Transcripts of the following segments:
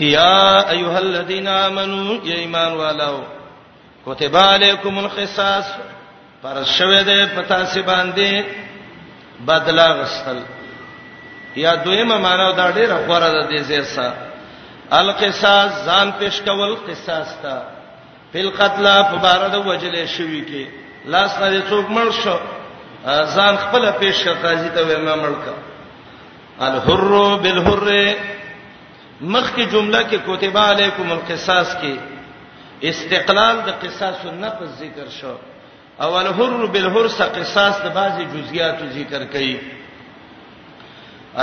یا ایها الذین آمنو یا ایمان والو کتب علیکم القصاص پر شوه ده پتا سی باندې بدلا غسل یا دویمه معنا دا ډیره خوره ده د زیر سره القصاص ځان پیش کول قصاص تا فل قتل فبارد وجل شوی کې لاس نه څوک مړ شو ځان خپل پیش قاضي ته ویمه مړ کا الحر بالحر مخکې جمله کې کتب علیکم القصاص کې استقلال د قصاص النفس ذکر شو او الحر بالحر سره قصاص د بعضی جزئیات ذکر کړي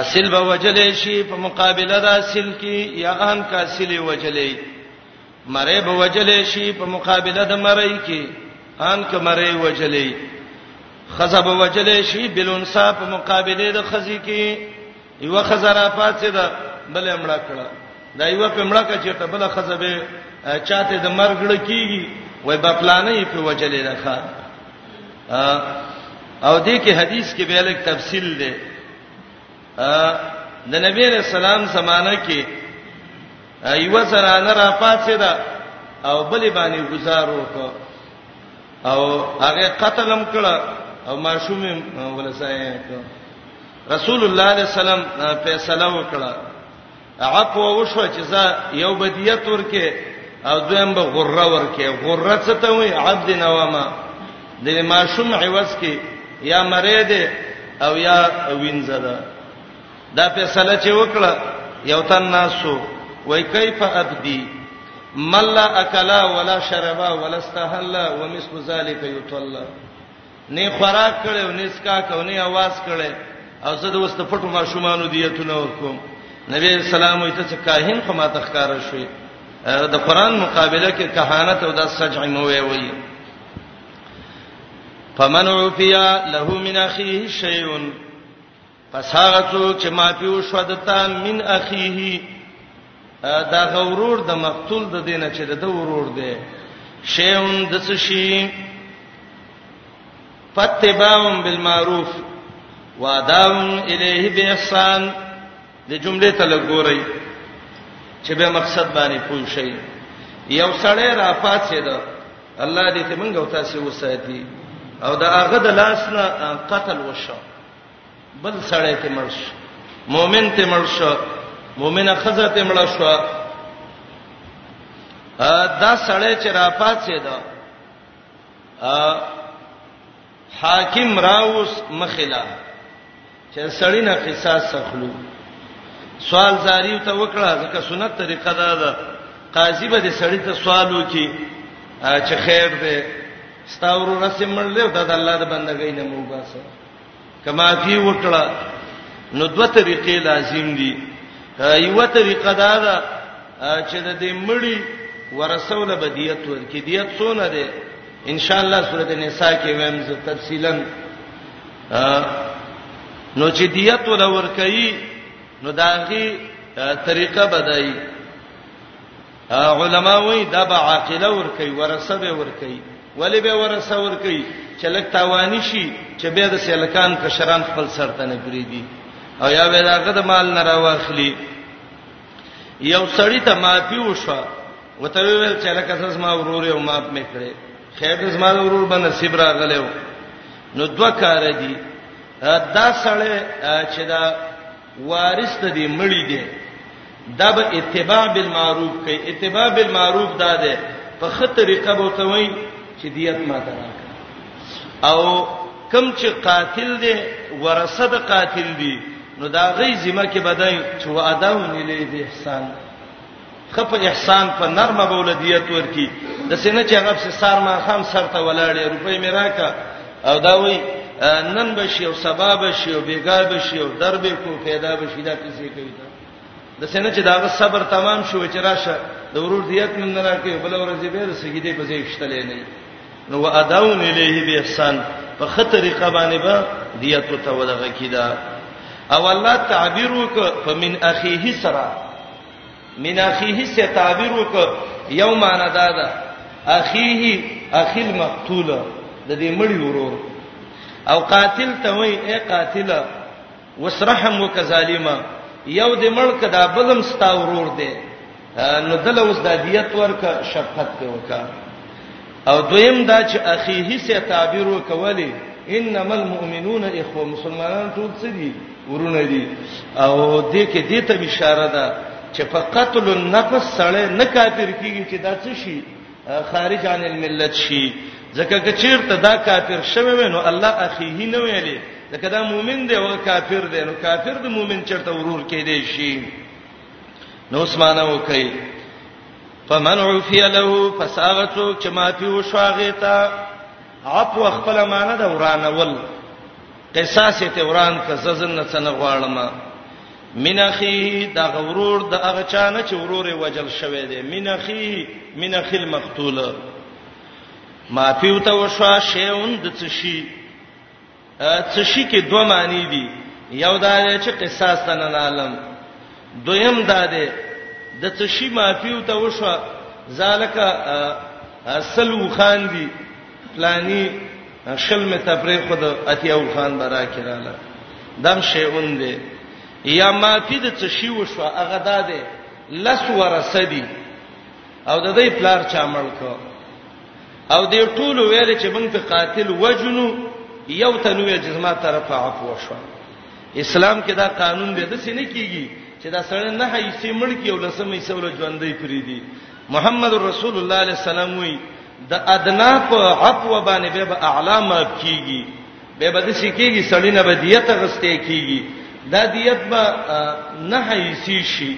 اصل به وجلې شي په مقابله د اصل کې یا ان کا اصل وجلې مړې به وجلې شي په مقابله د مړې کې ان کا مړې وجلې خزب وجلې شي بلونصاف مقابله د خزي کې یو خزرا پاتې ده بل امړه کړه دا یو په امړه کې چیرته بل خزبه چاته د مرګ لکېږي وای په پلانې په وجلې راخه او دې کې حدیث کې به الک تفصیل دی د نبی رسول الله زمانہ کې ایو سره نه را پاتې ده او بلې باندې گزار وکړ او هغه قتلم کړه او ماشوم ولسای کړه رسول الله علیه السلام فیصله وکړه عفو وشو چې زه یو بدیت ورکه او دویم به غره ورکه غره څه ته وي عبد نوامه د ماشوم عوض کې یا مرید او یا وینځه ده دا فیصله چې وکړه یو تن ناسو وای کیف ابدی ملا اکلا ولا شربا ولا استحلا ومثل ذلك یطلب نه خوراک کړي او نه سکا کوي आवाज کړي او زه د وسته پټو ماشومانو دیتونه ورکوم نبی اسلام وي ته چې کاهن خو ما تخکار شوي د قران مقابله کې کهانت او د سجع مو وي وي فمن عفيا له من اخيه شيء پس هغه څوک چې معافي وشو د تا من اخیه دا غورور د مقتول د دینه چې د ورور دی شیون د څه شي فتباهم بالمعروف واداهم الیه باحسان د جملې ته لګورئ چې به مقصد باندې پوه شئ یو سړی را پاتې ده الله دې ته منګو تاسو وساتي او دا هغه د لاس نه قتل وشو بل سړی ته مړ شو مؤمن ته مړ شو مؤمنه خزه ته مړ شو دا سړی چې را پاتې ده حاکم راوس مخلا چې سړی نه قصاص سخلو سوال زاری ته وکړه ځکه سنت طریقه ده دا قاضي به دې سړی ته سوال وکي چې خیر دې ستاورو رسمړل دا د الله د بندګۍ نه مو باسه کما فی وکړه نو دوه طریقې لازم دي یو طریقه دا ده چې د دې مړی ورسول بدیت ورکی دیت سونه ده ان شاء الله سورته نساء کې ویم زه تفصیلا نو چې دیت ول ورکی نو داغي طریقه بدایي علما وایي دا به عاقله ور کوي ورثه به ور کوي ولې به ورثه ور کوي چې لک تاوانی شي چې به د سلکان کشران خپل سرته نه بریدي او یا به داغه د مال نه راوخلی یو سړی ته معافي وشو وته ویل چې لکه اساس ما ورور یو معاف میکړي خیر د زما ورور باندې نصیب راغلو نو دوه کار دي دا سړی چې دا وارث ته دی مړی دی دا به اتباع بالمعروف کوي اتباع بالمعروف دا ده په خه طریقه به ته وای چې دیت ما ته او کم چې قاتل دی ورثه د قاتل دی نو دا غي ذمہ کې بدای چې وعده ونیلې به احسان خپ احسان په نرمه بولدیت ورکی د سینې چې هغه په سار ما خام سر ته ولاړې روپې مې راکا او دا وای نن به شی او سبا به شی او بیګا به شی او در به کو پیدا به شی دا کیسه کوي دا د سینې چې دا صبر تمام شو چې راشه د ورور دیت من نه راکې بل ورځې به رسیدې په ځای شتلې نه نو واداون الیه به احسان په خطرې قبانه به دیت ته ودغه کیدا او الله تعبیر وک فمن اخیه سرا من اخیه سے تعبیر وک یو معنا دا ده اخیه اخی المقتول د دې مړی ورور او قاتل ته وای اے قاتل وسرحم وک ظالما یو دې ملک دا بلم ستا ورور دی نو دل اوس د دیت ورک شفقت په وکړه او دویم دا چې اخیه سه تعبیر وکولې انما المؤمنون اخوه مسلمانان ټول څه دي ورونه دي او دې کې دې ته اشاره ده چې په قتل النفس سره نه کافر کیږي چې دا څه شي خارج عن الملت شي ځکه چې چیرته دا کافر شوی وي نو الله اخیه نه ویلي ځکه دا مؤمن دی او کافر دی نو کافر د مؤمن چرته ورور کې دی شي نو اسمانه وکي فمن عفی له فساغتو چې معافي وشواغه تا عفو خپل معنی د ورانول قصاص ته وران ک ززن نه څنګه غواړم من اخی دا غورور د هغه چانه چې ورور وجل شوی دی من اخی من اخی المقتول معافي وته وشوا شیون د څه شي څه شي کې دوه معنی دي یو دا دی چې قصاص ته نه عالم دویم دا دی د څه شي معافیو ته وشو ذالک سلو خان دی پلانی شل می تفریق خود اتیاو خان برا کړه دم شیون دی یا معافی د څه شي وشو هغه دا دی لس ورسدي او د دې پلار چا ملک او دې ټول ویل چې موږ ته قاتل وجنو یو تنوې جسمه طرف عفو شو اسلام کې دا قانون دی د سینې کیږي چې دا سړی نه هي سیمړ کې او لسمې سره ژوندې پری دي محمد رسول الله علیه السلام وی د ادنا په عفو باندې به اعلی ما کیږي به بده شي کیږي سړی نه بدیت غسته کیږي دا دیت به نه هي شي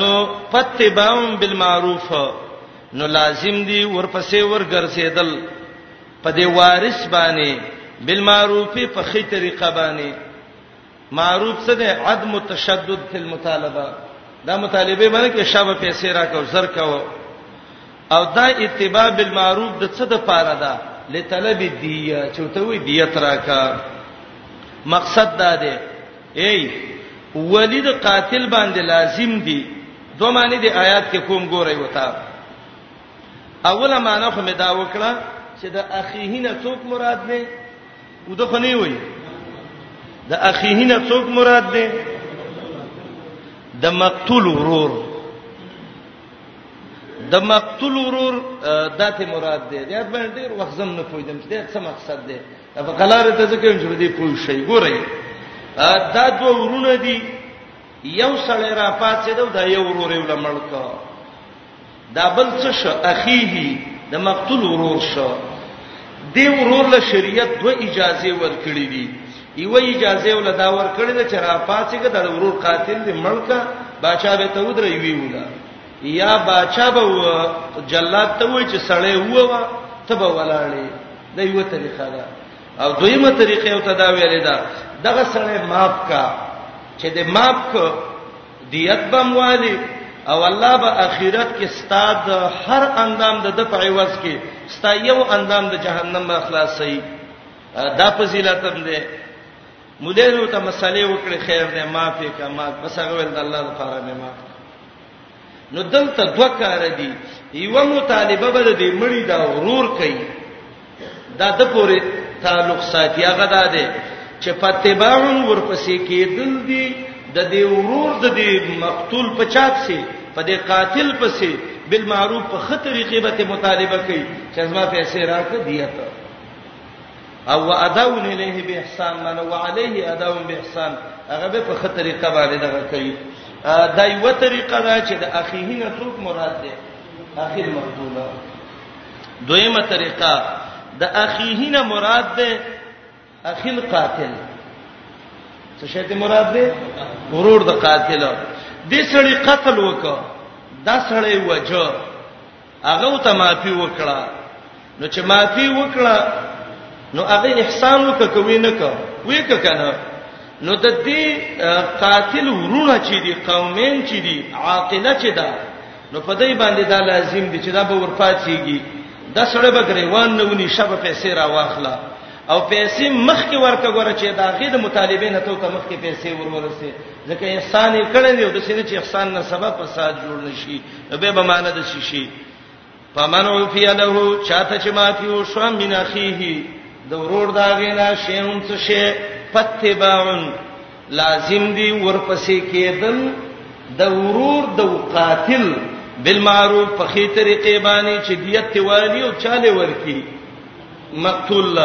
نو پتباهم بالمعروف نو لازم دی ورپسې ورګرځیدل په دې وارث باندې بالمعروف په خې طریقه باندې معروف څه دی عدم تشدد فی المطالبه دا مطالبه باندې کې شابه پیسې راکاو زر کاو او دا اتباع بالمعروف د څه د پاره ده لطلب دیه چوته وی دیت راکا مقصد دا دی ای ولی د قاتل باندې لازم دي دوه معنی دی آیات کې کوم ګورای وتا اوله معنی خو مې دا وکړه چې د اخیهینه څوک مراد دی او د خنی وای د اخیهینه څوک مراد دی د مقتول ورور د مقتول ورور دته مراد دی دا باندې ډیر وخت زم نه پوهیدم چې دا څه مقصد دی دا په قلاره ته ځکه چې دې پوه شي ګورئ دا دوه ورونه دي یو سړی را پاتې دا, دا یو ورور یې ولمړ کا دا بل څه شو اخیه د مقتول ورور شو دی ورور له شریعت دوه اجازه ورکړې دي یو اجازه ول دا ورکړې ده چې را پاتې دا ورور قاتل دی مړ کا بچا به ته ودرې وی ولا یا باچا به جلاد ته وای چې سړی ووا ته به ولاړې دا یو طریقه ده او دویمه طریقه یو ته دا ویلې ده دغه سړی معاف کا چې د معاف کو دیت بم والی او الله به اخرت کې استاد هر اندام د د په عوض کې ستا یو اندام د جهنم به خلاصي دا فضیلت هم ده مولانو ته مسالې وکړي خیر ده معافي کا معاف بس هغه ول د الله لپاره مې معاف نو دلته دوه کار دي یو مطالبه به د مړی دا ورور کوي دا د پوره تعلق ساتي هغه دا دی چې پتباون ورپسې کېدل دي د دې ورور د دې مقتول په چاپ سي په دې قاتل پسې بالمعروف په خطرې قیمته مطالبه کوي چې زما پیسې راکړه دیته او اداون الیه به احسان معنی وعلیه اداون به احسان هغه به په خطرې قباله دغه کوي دا یو طریقه ده چې د اخیه نه څوک مراد ده اخیر مقبوله دویمه طریقه د اخیه نه مراد ده اخیل قاتل څه شی ته مراد ده ورور د قاتل د سړی قتل وکړه دا سړی وجه هغه ته معافي وکړه نو چې معافي وکړه نو هغه احسان وکوي نه کو وې کنه نو د دې قاتل ورونه چې دي قومین چې دي عاقله چې ده نو په دې باندې دا لازم دي چې دا به ورپاتېږي دا سره به غریوان نه ونی شبه پیسې را واخلا او پیسې مخ کې ورکه غره چې دا غي د مطالبه نه ته مخ کې پیسې ورورسه ځکه احسان یې کړی دی او د سینې چې احسان نه سبب فساد جوړ نشي نو به به معنی د شي فمن عفی له چاته چې معافي او شو من اخیه د ورور دا غینا شیون څه شی فتباعن لازم دی ورپسې کېدل د ورور د قاتل بالمعروف په خې طریقې باندې چې دیت والی او چاله ورکی مقتول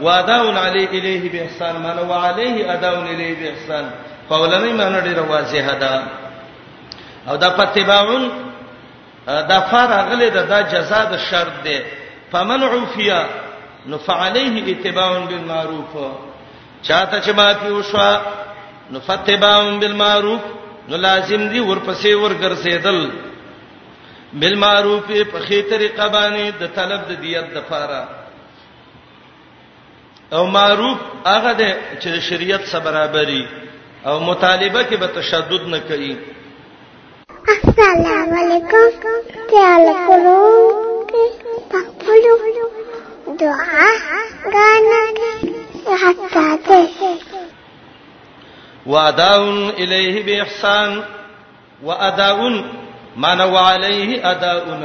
واداون علی الیه باحسان من وعلیه اداون الیه باحسان فولنی معنی ډیره واضحه ده او دا پتباون دا فرغله دا, دا جزاء د شرط ده فمن عفیا نو فعليه اتباع بالمعروف چاته چې معافي وشو نو فتباع بالمعروف نو لازم دي ورپسې ورګرځیدل بالمعروف په خې طریقه باندې د طلب د دیت د فاره او معروف هغه ده چې د شریعت سره برابرۍ او مطالبه کې به تشدد نه کوي السلام علیکم تعال کولو پخپلو دعا غانا حتا ته وعداهم الیه باحسان واداون معنی وعليه اداون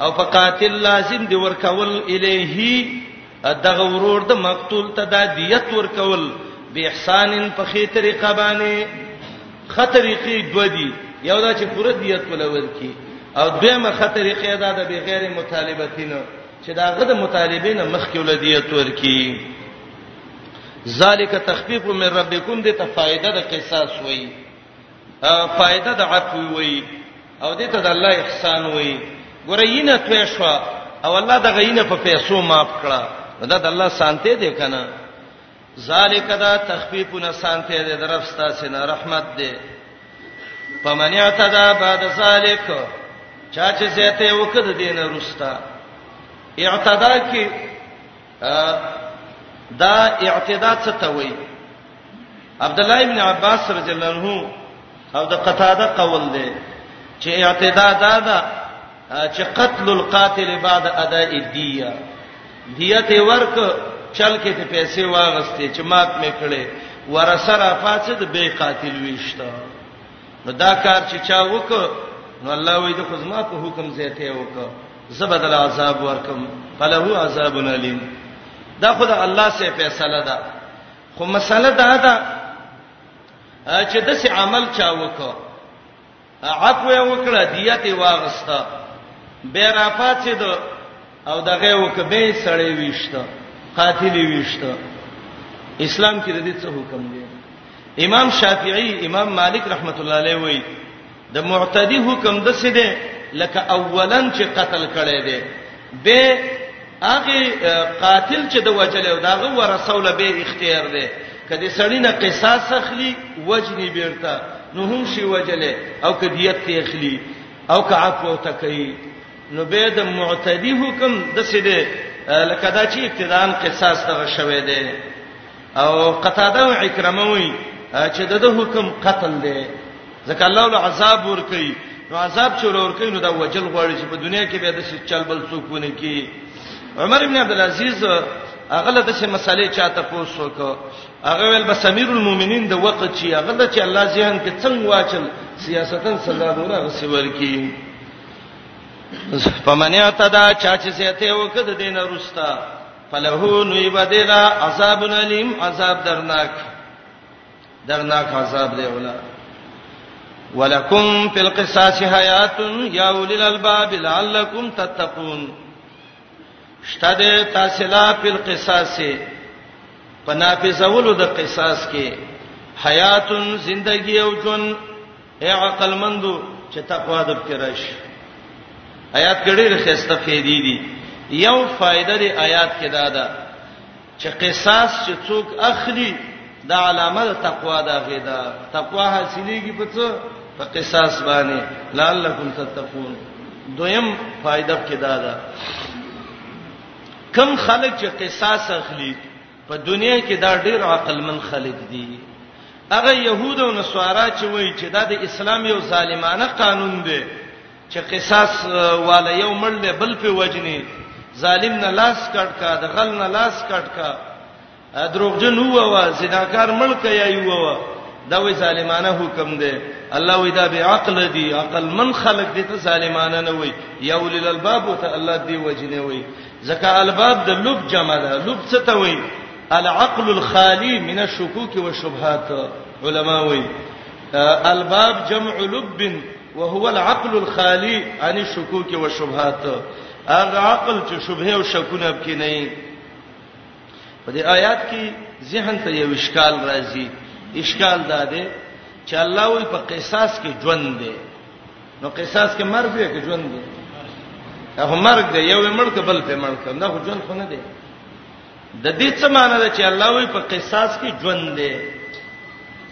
او فقاتل لازم دی ورکول الیه دغه ورور د مقتول ته د دیت ورکول به احسان په خې طریقه باندې خطرېقې دوه دي یو دا چې پوره دیت ولور کی او دویمه خطرېقې دا د بغیر مطالبتین چې داغه د مطالبین مخ کې ول دیت ورکی ذالک تخفیف من ربکم دې ته فائدہ د قصاص وایي فائدہ د عفو وي او دې ته د الله احسان وي ګوره ینه توې شو او الله د غینه په پیسو معاف کړه دا د الله سانته دی کنه ذالک دا تخفیفونه سانته دی درفستا سينه رحمت دی پمن اعتدا بعد ذالک چا چې زیته وکړه دینه رستا اعتدا کې دا اعتداء څه ته وایي عبد الله ابن عباس رضی الله عنه او د قتاده قول دی چې اعتداء دا ده چې قتل القاتل بعد اداء الدیه دیت ورک چل کې ته پیسې واغستې چې مات مې کړې ورسره فاسد به قاتل ویشته نو دا کار چې چا وکړ نو الله وې د خدما په حکم زیته وکړ زبدل عذاب ورکم فله عذاب الیم دا خود الله سه فیصله ده خو مسله دا ده چې د سي عمل چا وکړه عفو یې وکړه دیت یې واغسته به را پاتې دو او دغه وکبه سړې ویشته قاتل ویشته اسلام کې د دې څه حکم دی امام شافعي امام مالک رحمت الله علیه وایي د معتدی حکم د څه دی لکه اولن چې قتل کړي دی به هغه قاتل چې د وجل او داغه ورسول به اختیار دی کدی سړی نه قصاص اخلي وجنی بیرته نو هم شي وجلې او کدیت ته اخلي او که عفو تکي نو به د معتدی حکم د څه دی لکه دا چې ابتدان قصاص دغه شوه دی او قتاده او اکرمه وي چې د حکم قتل دی ځکه الله له عذاب ور کوي نو عذاب چې ور کوي نو دا وجل غواړي چې په دنیا کې به د شي چل بل څوک ونه کی عمر ابن عبد العزيز هغه له دې مسلې چاته پوښتنه وکړه هغه ول بس امیر المؤمنین د وخت چې هغه د چې الله ذهن کې څنګه واچل سیاستن سزا دوره غسیور کی فمنه تدا چا چې سيته وکړه د دین رستا فلهو نوی بدلا عذاب الیم عذاب درناک درناک عذاب دی ولا ولکم فی القصاص حیات یا اولی الالباب لعلکم تتقون شته د تاسو لا په قصاص په نافذولو د قصاص کې حیات زندگی او جون اے عقل مندو چې تقوا د کرش آیات کې ډېر خسته فېدې دي یو فائدہ دی آیات کې دا ده چې قصاص چې څوک اخلي دا علامه د تقوا ده غیدا تقوا حاصلېږي په څه په قصاص باندې لعلکم تتقون دویم فائدہ کې دا ده کم خلک چې قصاص اخلي په دنیا کې دا ډېر عقلمن خلک دي هغه يهود او نصارا چې وایي چې دا د اسلام یو ظالمانه قانون دی چې قصاص والا یو مړ له بل په وجنی ظالم نه لاس کټ کا د غل نه لاس کټ کا دروغجن هو وا زناکار ملک یا یو وا دا وی ظالمانه حکم دی الله وی دا به عقل دی عقل من خلق دی ته ظالمانه نه وی یا ولل الباب ته الله دی وجنه وی زکه الباب د لب جمع ده لب څه ته وی العقل الخالی من الشکوک والشبهات علما وی الباب جمع لب وهو العقل الخالي عن الشكوك والشبهات هغه عقل چې شبهه او شکونه پکې نه وي په دې آیات کې ذهن ته یو اشکال راځي اشکال دا دی چې الله وی په قصاص کې ژوند دی نو قصاص کې مرګ دی کې ژوند دی هغه مرګ دی یو مرګ بل په مرګ نه خو ژوند خو نه دی د دې څه معنی ده چې الله وی په قصاص کې ژوند دی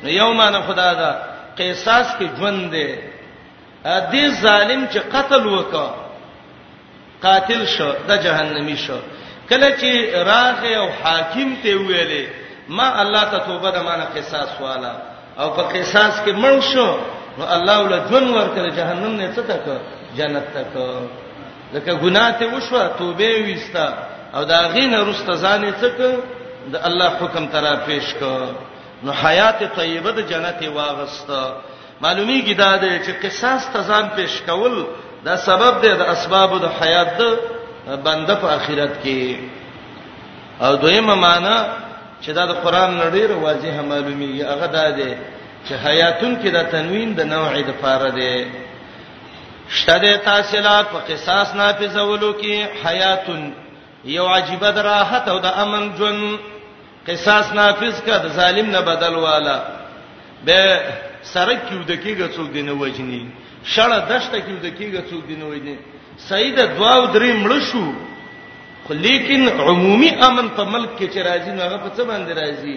نو یو معنی خدا ده قصاص کې ژوند دی ا دې ظالم چې قتل وکړ قاتل شو د جهنمی شو کله چې راغ او حاکم ته ویلې ما الله ته توبه د معنی قصاص والا او په قصاص کې مړ شو نو الله ول جون ورکړ جهنم نه څه تک جنت تک لکه ګناه ته وشو توبه وستا او دا غینه رسته ځانې څک د الله حکم ترا پیش ک نو حیات طیبه د جنت واغست معلومی کی دا ده چې قصاص ته ځان پیش کول دا سبب دی د اسباب د حیات د بنده په آخرت کې او دویمه معنی چې دا د قران نړۍ واضح معلومیږي هغه دا ده چې حیاتون کې دا تنوین د نوع د فار ده شته د تاسو لا په قصاص نافذولو کې حیاتن یو عجیب دراحت او د امن جون قصاص نافذ کا د ظالم نه بدل والا به سره کیو د کیږي څوک دینه وجنی شړه دشته کیو د کیږي څوک دینه وجنی سید دوا او درې مړ شو خو لیکن عمومي امن په ملک کې چې راځي نو هغه په څه باندې راځي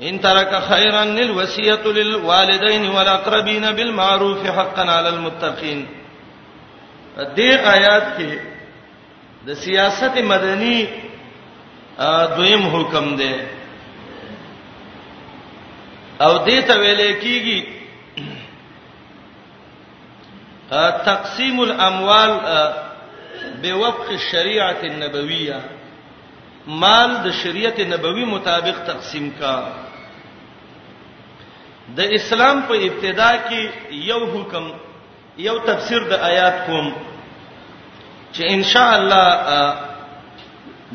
ان ترک خیرا للوصیه للوالدین والاقربین بالمعروف حقا علی المتقین دې آیات کې د سیاست مدني دویم حکم دی او دې ته ویل کېږي تقسیم الاموال بوفق الشریعه النبویه مال د شریعت نبوي مطابق تقسیم کا د اسلام په ابتدا کې یو حکم یو تفسیر د آیات کوم چې ان شاء الله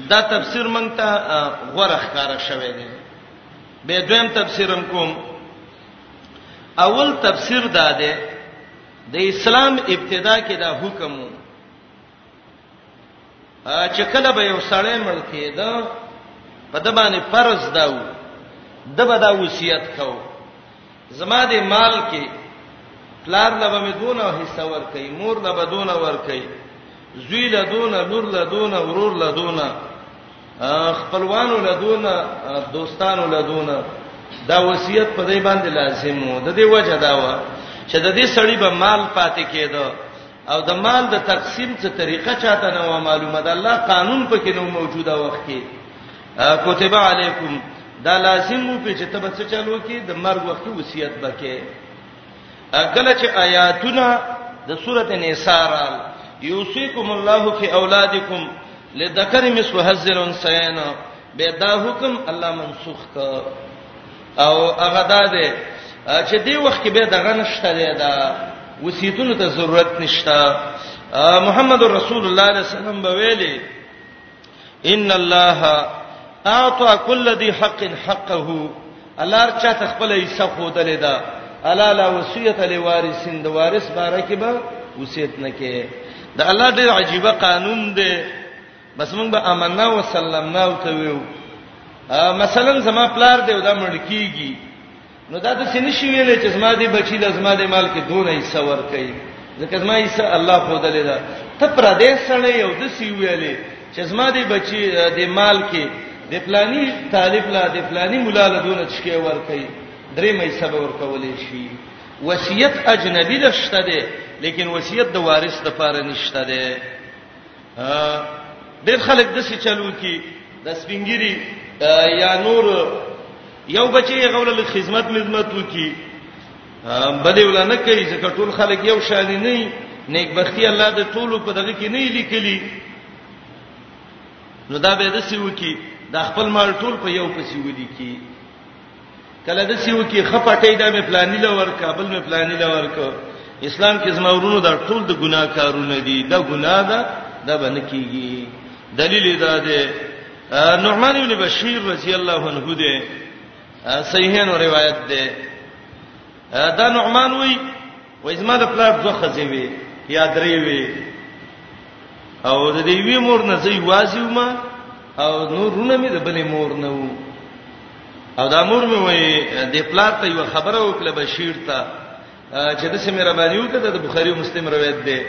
دا تفسیر مونږ ته غوړه ښکارا شوه دی به دویم تفسیرم کوم اول تفسیر دا دی د اسلام ابتدا کې دا حکم وو چې کله به یو سړی مړ کېده په د باندې فرض داو د به دا وصیت کو زما د مال کې پلار له به دونه حصہ ور کوي مور له به دونه ور کوي زوی له دونه لور له دونه ورور له دونه خپلوانو له دونه دوستانو له دونه دا وصیت په دې باندې لازم وو د دې وجه دا و چې د دې سړی به مال پاتې کېده او د مال د تقسیم څه طریقه چاته نه و معلومه ده الله قانون پکې نو موجوده وخت کې کتب علیکم دا لازم مو په چې تبه څه چالو کې د مرګ وخت وصیت بکې اګل چې آیاتونه د سورته نساء را یوسیکم الله فی اولادکم لذکر مثل حظ الانثیین به دا حکم الله منسوخ کړ او هغه دا دی چې دی وخت کې به دغه نشته دی دا وصیتونو ته ضرورت نشته محمد رسول الله صلی الله علیه وسلم به ویلي ان الله اعطى كل ذي حق حقه الله چا تخپل حصہ خودلې ده الا لا وصیت لوارثین د وارث بارکه به وصیت نه کې دا الله دې عجیب قانون دی بس مونږ به امننا وسلمنا او ته ویو مثلا زما پلار دی او دا مړ کیږي نو دا د سینې شي ویلې چې زما دی بچی د زما دی مال کې دونه یې سور کوي ځکه زما یې سره الله خو دلې دا ته پر دې سره یو د سی ویلې چې زما دی بچی د مال کې د پلاني طالب لا د پلاني مولا له دونه تشکي ور کوي درې مې سبب ور کولې شي وصیت اجنبی د شته دی لیکن وصیت د وارث د پاره نشته دی ډېر خلک د څه چلو کی د سپینګری یا نور یو بچی غول له خدمت مزمت وکي بده ولنه کوي ځکه ټول خلک یو شان نه نیک بختی الله د ټولو په دغه کې نه لیکلی نو دا به د څه وکي د خپل مال ټول په یو پسې ودی کی کله د سیو کې خپټې دا مې پلاني لور کابل مې پلاني لور کو اسلام کې زما ورونو دا ټول د ګناه کارونه دي دا ګناه ده دا باندې کیږي دلیل دا ده نعمان ابن بشیر رضی الله عنه ده صحیحانو روایت ده دا نعمان وی وای زما د پلار دوه خزې وي یا درې وي او د دې وی مور نه زی وازیو ما او نورونه مې د بلې مور نه وو او دا مور مې وای د پلار ته یو خبره وکړه بشیر ته چې د سیمه ربانی یو کده د بخاری او مسلم روایت ده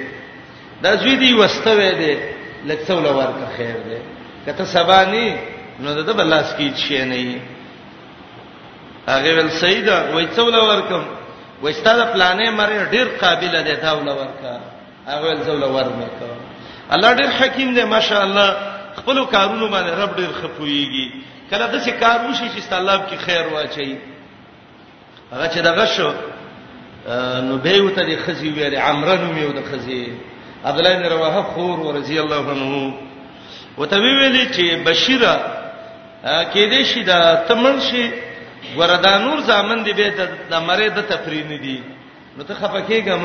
دا زوی دی وستوي ده لکه څول ورکه خیر ده کته سبانی نو د بلاس کې شي نه هغه ول سید وای څول ورکم وای ستاد پلانې مری ډیر قابل دی دا ول ورکا هغه ول څول ورمه کو الله ډیر حکیم دی ماشا الله خپل کارونو باندې رب ډیر خپويږي کله د څه کار وشي چې طالب کې خیر واچي هغه چې دغه شو نو به وته د خزي ویل عمرن میو د خزي عبد الله بن رواحه خور رضی الله عنه وته ویلي چې بشیره کې دې شي دا تمن شي وردا نور ځامن دی به د مری د تفرین دی نو ته خپکیګم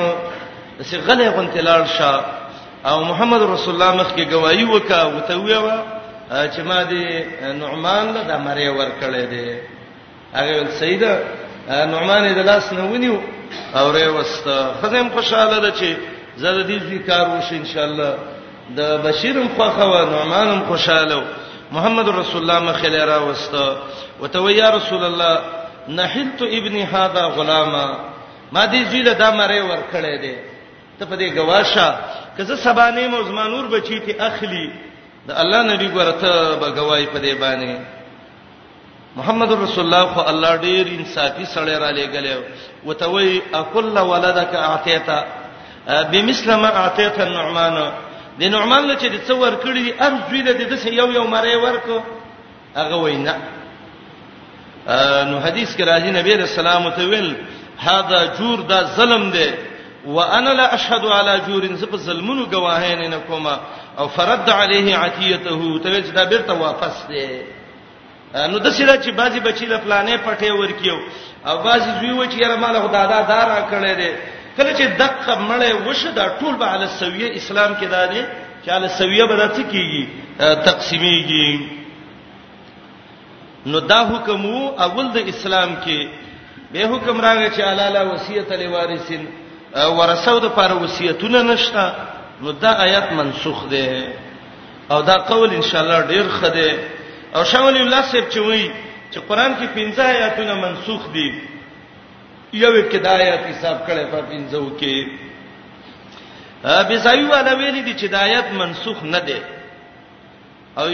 چې غلې غنتلال شه او محمد رسول الله مخ کې گواہی وکا وته ویوا چې ما دې نعمان له د مری ور کړې دي هغه ول سید نعمان د لاس نه ونیو او ری وست خزم خوشاله ده چې زړه دې دې کار وشي ان شاء الله د بشیرم خوخه و نعمانم خوشاله محمد رسول الله مخله را وست وتو یا رسول الله نحلت ابن هذا غلاما ما دې زیله دا مری ور کړې ده ته په دې گواشه کزه سبانه مو زمانور بچی ته اخلي د الله نبی ګورته به گواہی په دې باندې محمد رسول الله خو الله ډیر انصافي سره را لېګلې وتوي اكل ولدك اعطيتا بمثل ما اعطيت النعمان د نعمان له چې د څو ور کړی دی ار زوی له د یو یو مری ورکو هغه وینا نو حدیث کې راځي نبی رسول الله ته ویل هاذا جور دا ظلم دی وانا لا اشهد على جور زب ظلمونو گواهین نه کومه او فرد عليه عتیته ته چې دا بیرته واپس دی نو د سره چې بازي بچی له پلانې پټه ورکیو او بازي زوی و چې یره مال خدا دا دار کړی دی کله چې دقه مړې وشه دا ټول به علی سویه اسلام کې دا دی چې علی سویه به دات کیږي تقسیمیږي نو دا حکم اول د اسلام کې به حکم راغی چې علاله وصیت لوارثین ورثو د پر وصیتونه نشته نو دا آیات منسوخ ده او دا قول ان شاء الله ډیر خده او شاول الله صاحب چې وایي چې قران کې 15 آیاتونه منسوخ دي یو کې د آیات حساب کړي په 15 کې بزایي والا ویلي دي چې د آیات منسوخ نه دي او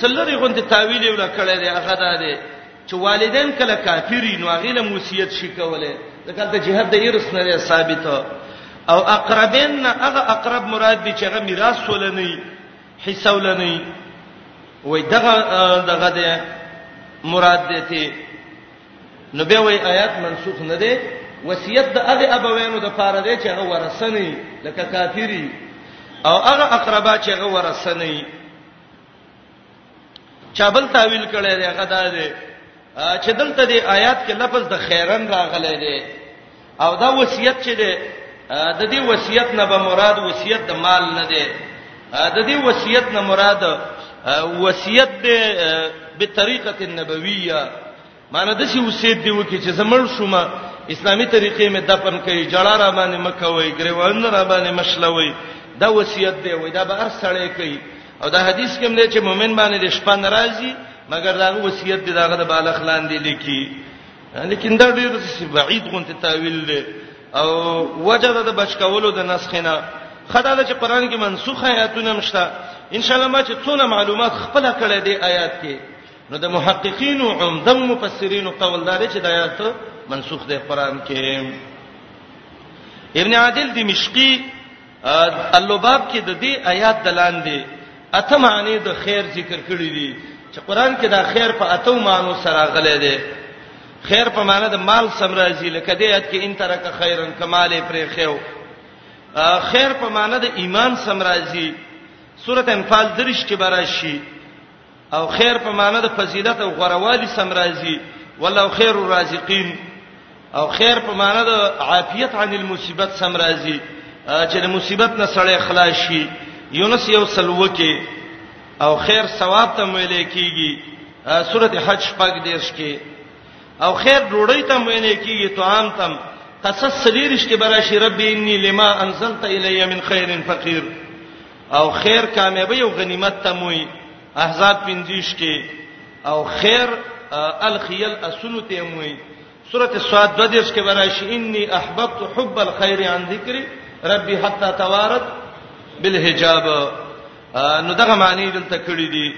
څلوري غونډه تعویل ولا کړي هغه ده چې والدین کله کافری نو هغه له وصیت شي کوله ځکه د جهاد د ارث نه ثابت او اقربین نه هغه اقرب مراد دي چې هغه میراث ولنی حصہ ولنی وای دغه دغه ده مراد ده ته نو به وای آیات منسوخ نه ده وصیت د هغه ابوینو د پاره ده چې هغه ورسنی لکه کافری او هغه اقربا چې هغه ورسنی چا بل تعویل کړی دی هغه دا دی چې دلته دی آیات کې لفظ د خیرن راغلی دی او دا وصیت چې دی د دې وصیت نه به مراد وصیت د مال نه دی د دې وصیت نه مراد وصیت دی به طریقه نبویه معنی د سی وسید دی وکي چې زمړ شوم اسلامي طریقې مې دفن کړي جړه را باندې مکوي ګریوان را باندې مشلوي دا وصیت دی وای دا به هر سړی کوي او دا حدیث کې مله چې مؤمن باندې د شپه ناراضي مګر دا وصیت دی داغه د بالغ لاندې لیکي لیکن دا ډیر بعید غونته تعویل دی او وجه د بچکولو د نسخنه خدای چې قران کې منسوخه آیاتونه مشته ان شاء الله ما چې څونه معلومات خپل کړې دي آیات کې نو د محققین او عمده مفسرین قول دار چې د آیات منسوخ دی قران کې ابن عادل دمشقي اللباب کې د دې آیات دلان دی اته معنی د خیر ذکر کړی دی چې قران کې دا خیر په اته معنی سره غلې دی خیر په معنی د مال سم راځي لکه دې آیات کې ان ترک خیرن کمال پرې خیو خیر په معنی د ایمان سم راځي سورته انفال درش کې براشي او خیر په معنی د فضیلت او غوروالي سم راځي والله خیر الرازقین او خیر په معنی د عافیت عن المصیبت سم راځي چې د مصیبت نه سړی خلاص شي یونس یو سلوه کې او خیر ثواب ته ویل کیږي سورته حج پاک دیش کې او خیر ډوړی ته ویل کیږي طعام تم قصص سلیرش کې براشي ربي انی لما انزلت الی من خیر فقیر او خیر کامیابی او غنیمت ته موي احزاب 25 کې او خیر الخیل اسنو ته موي سورته سواد د دې کې براشي انی احببت حب الخير عن ذکر ربي حتا توارت بالحجاب نو دغه معنی دلته کړی دی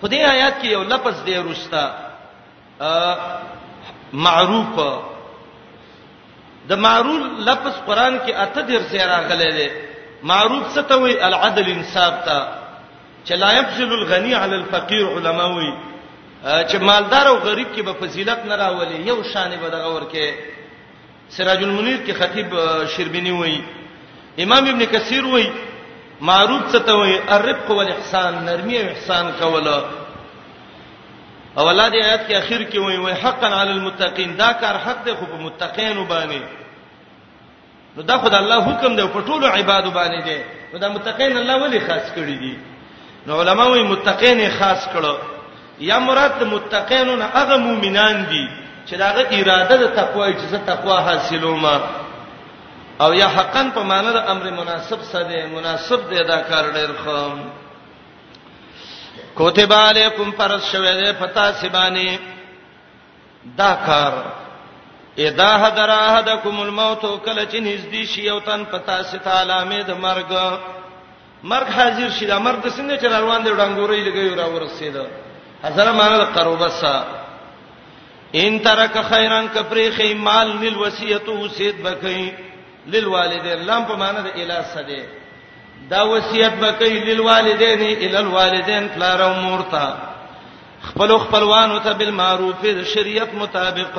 خدای آیات کې یو لفظ دی ورستا معروف د معروف لفظ قران کې اته ډیر ځای راغلی دی معروف څه ته وایي العدل انصاف ته چې لا يفضل الغني على الفقير علماوي چې مالدار او غریب کې به فضیلت نه راولي یو شان به دغه ورکه سراج المنیر کې خطیب شربینی وایي امام ابن کثیر وایي معروف څه ته وایي الرفق والاحسان نرمي او احسان کوله او الله دې آیات کې اخر کې وایي وای حقا علی المتقین دا کار حق دی خو په متقینو باندې نو دا خدای الله حکم دی په ټولو عبادو باندې دی نو دا متقین الله ولی خاص کړی دي نو علما وایي متقین خاص کړو یا مراد د متقینو نه هغه مؤمنان دي چې داغه اراده د تقوا چې زه تقوا حاصلوم او یا حقا په معنی د امر مناسب څه دی مناسب دی دا کار ډیر ښه کوتب علیکم فرض شوه دی پتا سبانی دا کار اذا حضر احدکم الموت کله چې نږدې شي او تن پتا ست علامه د مرګ مرګ حاضر شي دا مرګ څنګه چې روان دی ډنګورې لګي را ورسید حضرت مانه قربسا ان ترک خیرن کپری خی مال نل وصیت وسید بکئی للوالدین لام په معنی د اله سده دا وصیت بکئی للوالدین ال الوالدین پلار او مور ته خپل خپلوانو ته بالمعروف د شریعت مطابق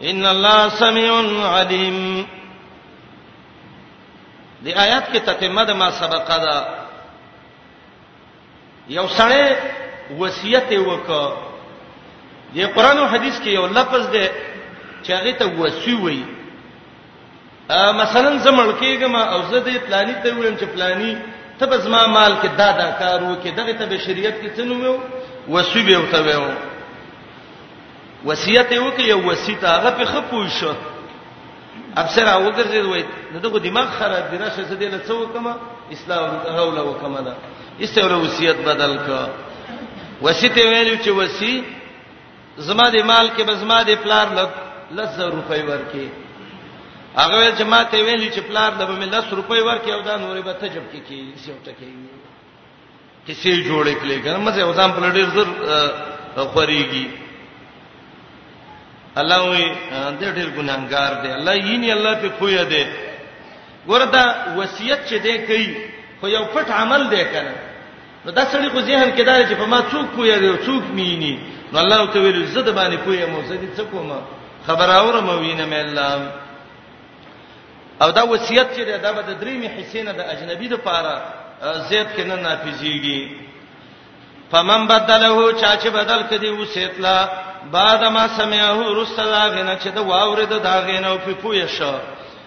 ان الله سميع عليم دی آیات کې تتمه د ما سبقه ده یو سړی وصیت وکړ د قران او حدیث کې یو لفظ دی چې هغه ته وصی وایي مثلا زمړ کېګم او زه دې پلاني ته ویم چې پلاني ته به زما مال کې دا دا کار وکې دغه ته به شریعت کې څه نومو وسیبه وته ویو وصیت یو کې یو وصیت هغه په خپوي شو افسر او ګرځي وای نو دغه دماغ خراب دی راشه زه دې له څو کما اسلام هوله وکما دا ایسته ولا وصیت بدل کا وصیت ویلو چې وصی زما د مال کې به زما د پلار لږ لږ روپۍ ورکې هغه ویل چې ما ته ویل چې پلار له مې لږ روپۍ ورکې او دا نورې به تجب کې کې سیو ټکې کیسې جوړې کړې کنه مزه او ځان په لړ زر خوريږي الله وي د ډېر ګناګار دی الله یې نه الله په خویا دی ورته وصیت چې دی کوي خو یو پټ عمل دی کنه نو دا سړی خو ذهن کې دا چې په ما څوک پوهه دی او څوک مینی نو الله ته ویل زه د باندې پوهه مو زه دې څه کوم خبر اورم وینم الله او دا وصیت چې دا به د درېمې حصے نه د اجنبي د پاره زیات کې نه نافذيږي فمن بدله چا چې بدل کړي وسیتلا بعد ما سمعه رسلا غنه چې دا واورید دا غنه او په پوهه شو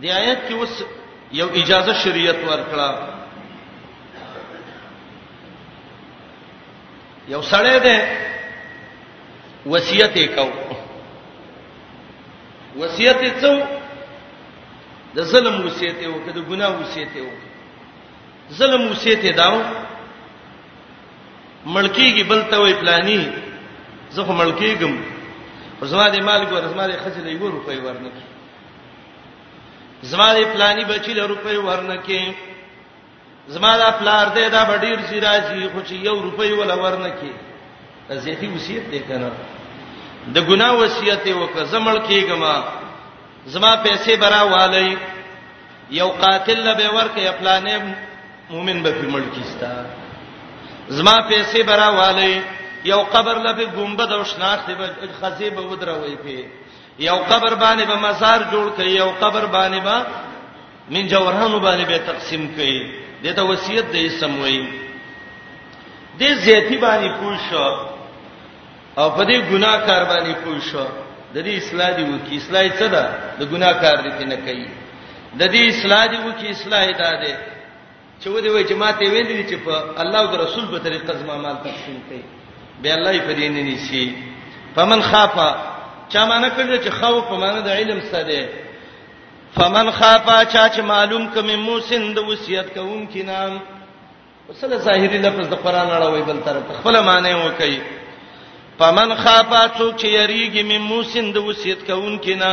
دی آیت کې اوس یو اجازه شریعت ورکړه یو سړی دی وصیت یې کو وصیت یې څو د ظلم وصیت یې وکړ د ګناه وصیت یې وکړ ظلم وصیت یې داو ملکیږي بل ته وی پلاني زه خو ملکیږم زما د مال ګور زما د خزې له یو روپۍ ورنکې زما د پلاني بچی له روپۍ ورنکې زما د پلار دې دا بډیر سی راځي خو چې یو روپۍ ولا ورنکې زیاتی وصیت دې کنه د ګنا وصیت وکړه زمړ کېګم زما پیسې برا والی یو قاتل له به ورکه پلانې مؤمن به په ملک کیستا زما پیسې برا والی یو قبر له به ګمبد او شناخت به خزیبه ودروي په یو قبر باندې به مزار جوړ کړي یو قبر باندې به من جوهرانو باندې به تقسیم کړي دته وصیت د اسم وایي د زیتی باندې پوښو او په دې ګناکار باندې پوښو د دې اصلاح دی وکي اصلاح څه ده د ګناکار دې نه کوي د دې اصلاح دی وکي اصلاح ده چې ودی وای چې ماته ویل دي چې په الله او رسول په طریقه زما مال تقسیم کړي به الله یې پرې نه نیسی فمن خافا چا معنی کړی چې خوف په معنی د علم څه دی فمن خافا چا چې معلوم کوم موسن د وصیت کوونکی نام وسله ظاهری لفظ د قران اړوي بل طرف خپل معنی وکي فمن خافا څوک چې یریږي مم موسن د وصیت کوونکی نه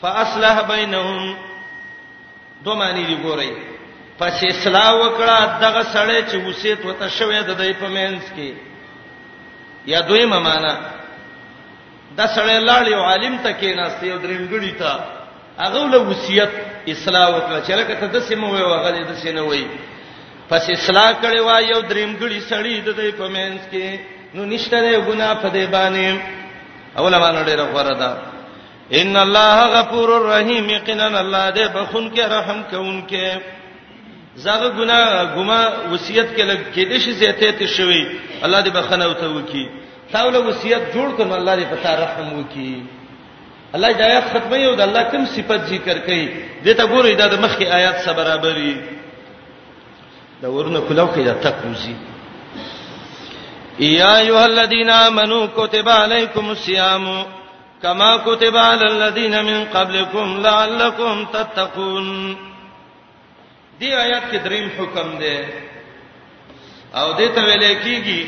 فاصلح بینهم دوه معنی دی ګورئ پس اصلاح وکړه دغه سړی چې وصیت وته شوی د دې په مینس کې یا دویمه معنا د سړی لاړ یو عالم ته کې ناشته یو درنګړی ته هغه له وصیت اصلاح وکړه چې لکه ته د سیمه وې وغه د سینه وې پس اصلاح کړي وا یو درنګړی سړی د دې په مینس کې نو نشته ګنا په دې باندې اولما نړۍ راغره ده ان الله غفور الرحیم یقینا الله دې بخون کې رحم کوونکې زغه ګنا ګما وصیت کې لګ کې دې شي زیته ته شوی الله دې بخنه او ته وکي تاول وصیت جوړ کړه الله دې پتا رحم وکي الله دا آیات ختمه یو د الله کوم صفت ذکر کړي دې ته ګورې دا د مخکې آیات سره برابرې دا ورنه کولو کې دا تکوزي یا ایه الذین آمنو کتب علیکم الصیام کما كتب على الذين من قبلكم لعلكم تتقون دی آیات کې دریم حکم دی او دې ته ویل کېږي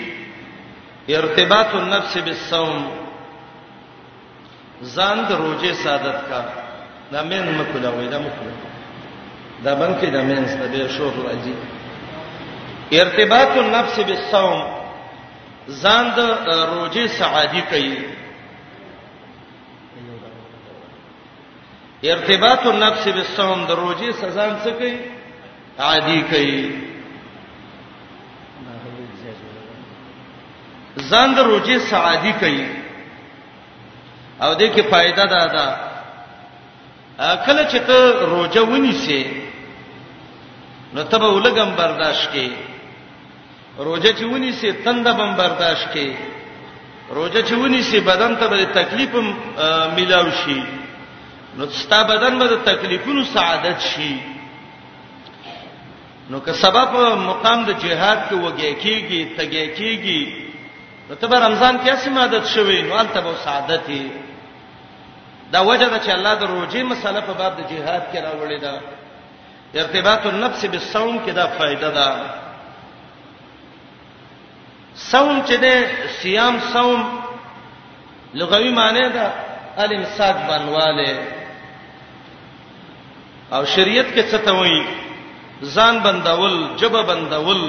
ارتباط النفس بالصوم ځان د روزه سعادت کا دا مين مکولا وې دا مکولا دا بنکې دا مين ستبه شور راځي ارتباط النفس بالصوم ځان د روزه سعادي کوي ارتباط النفس بالصوم د روزه سزان څه کوي عادي کوي ځان د روزه سعادي کوي او دې کې فائدہ ده دا کله چې ته روزه ونی سي نو ته به ولګم برداشت کې روزه چې ونی سي تنده بم برداشت کې روزه چې ونی سي بدن ته به تکلیف ملاو شي نو ستا بدن به تکلیفونو سعادت شي نو که سبب مقام د جهاد کې وګی کیږي تګی کیږي نو ته رمضان کې اسې مادت شوي نو انت به سعادت یې دا وجه ده چې الله د روزي مسله په باب د جهاد کې راوړې ده ارتباط النفس بالصوم کې دا فائدہ ده صوم چې ده صيام صوم لغوي معنی ده الامساک بنواله او شریعت کې څه ته وایي ځان بندول جبه بندول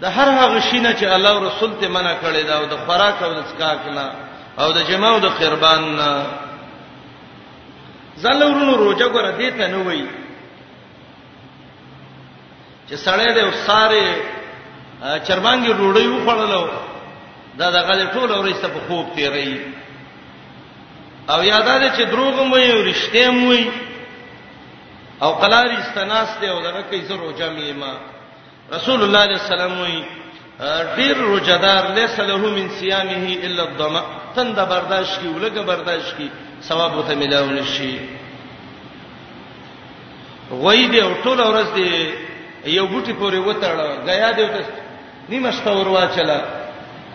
د هر هغه شینه چې الله او رسول ته منع کړی دا او د خوراک او د څکاک نه او د جماع او د قربان نه ځل ورونو روزه ګره دې ته نه وای چې سړی د ساره چربانګي روړی وخړلو دا دغه ټول ورسته په خوب تیری او یاد ده چې دروغ مو یو رښتیا مو او قلاری استناس ته او دغه کیسه روزه میما رسول الله علیه السلام وی ډیر روزدار لیس له من صيامه الا الظما تند برداشت کی ولګه برداشت کی ثواب وته ملاو نشي غوی دی او ټول ورځ دی یو بوټي پورې وتاړه غیا دی ته نیمه شپه ورواچله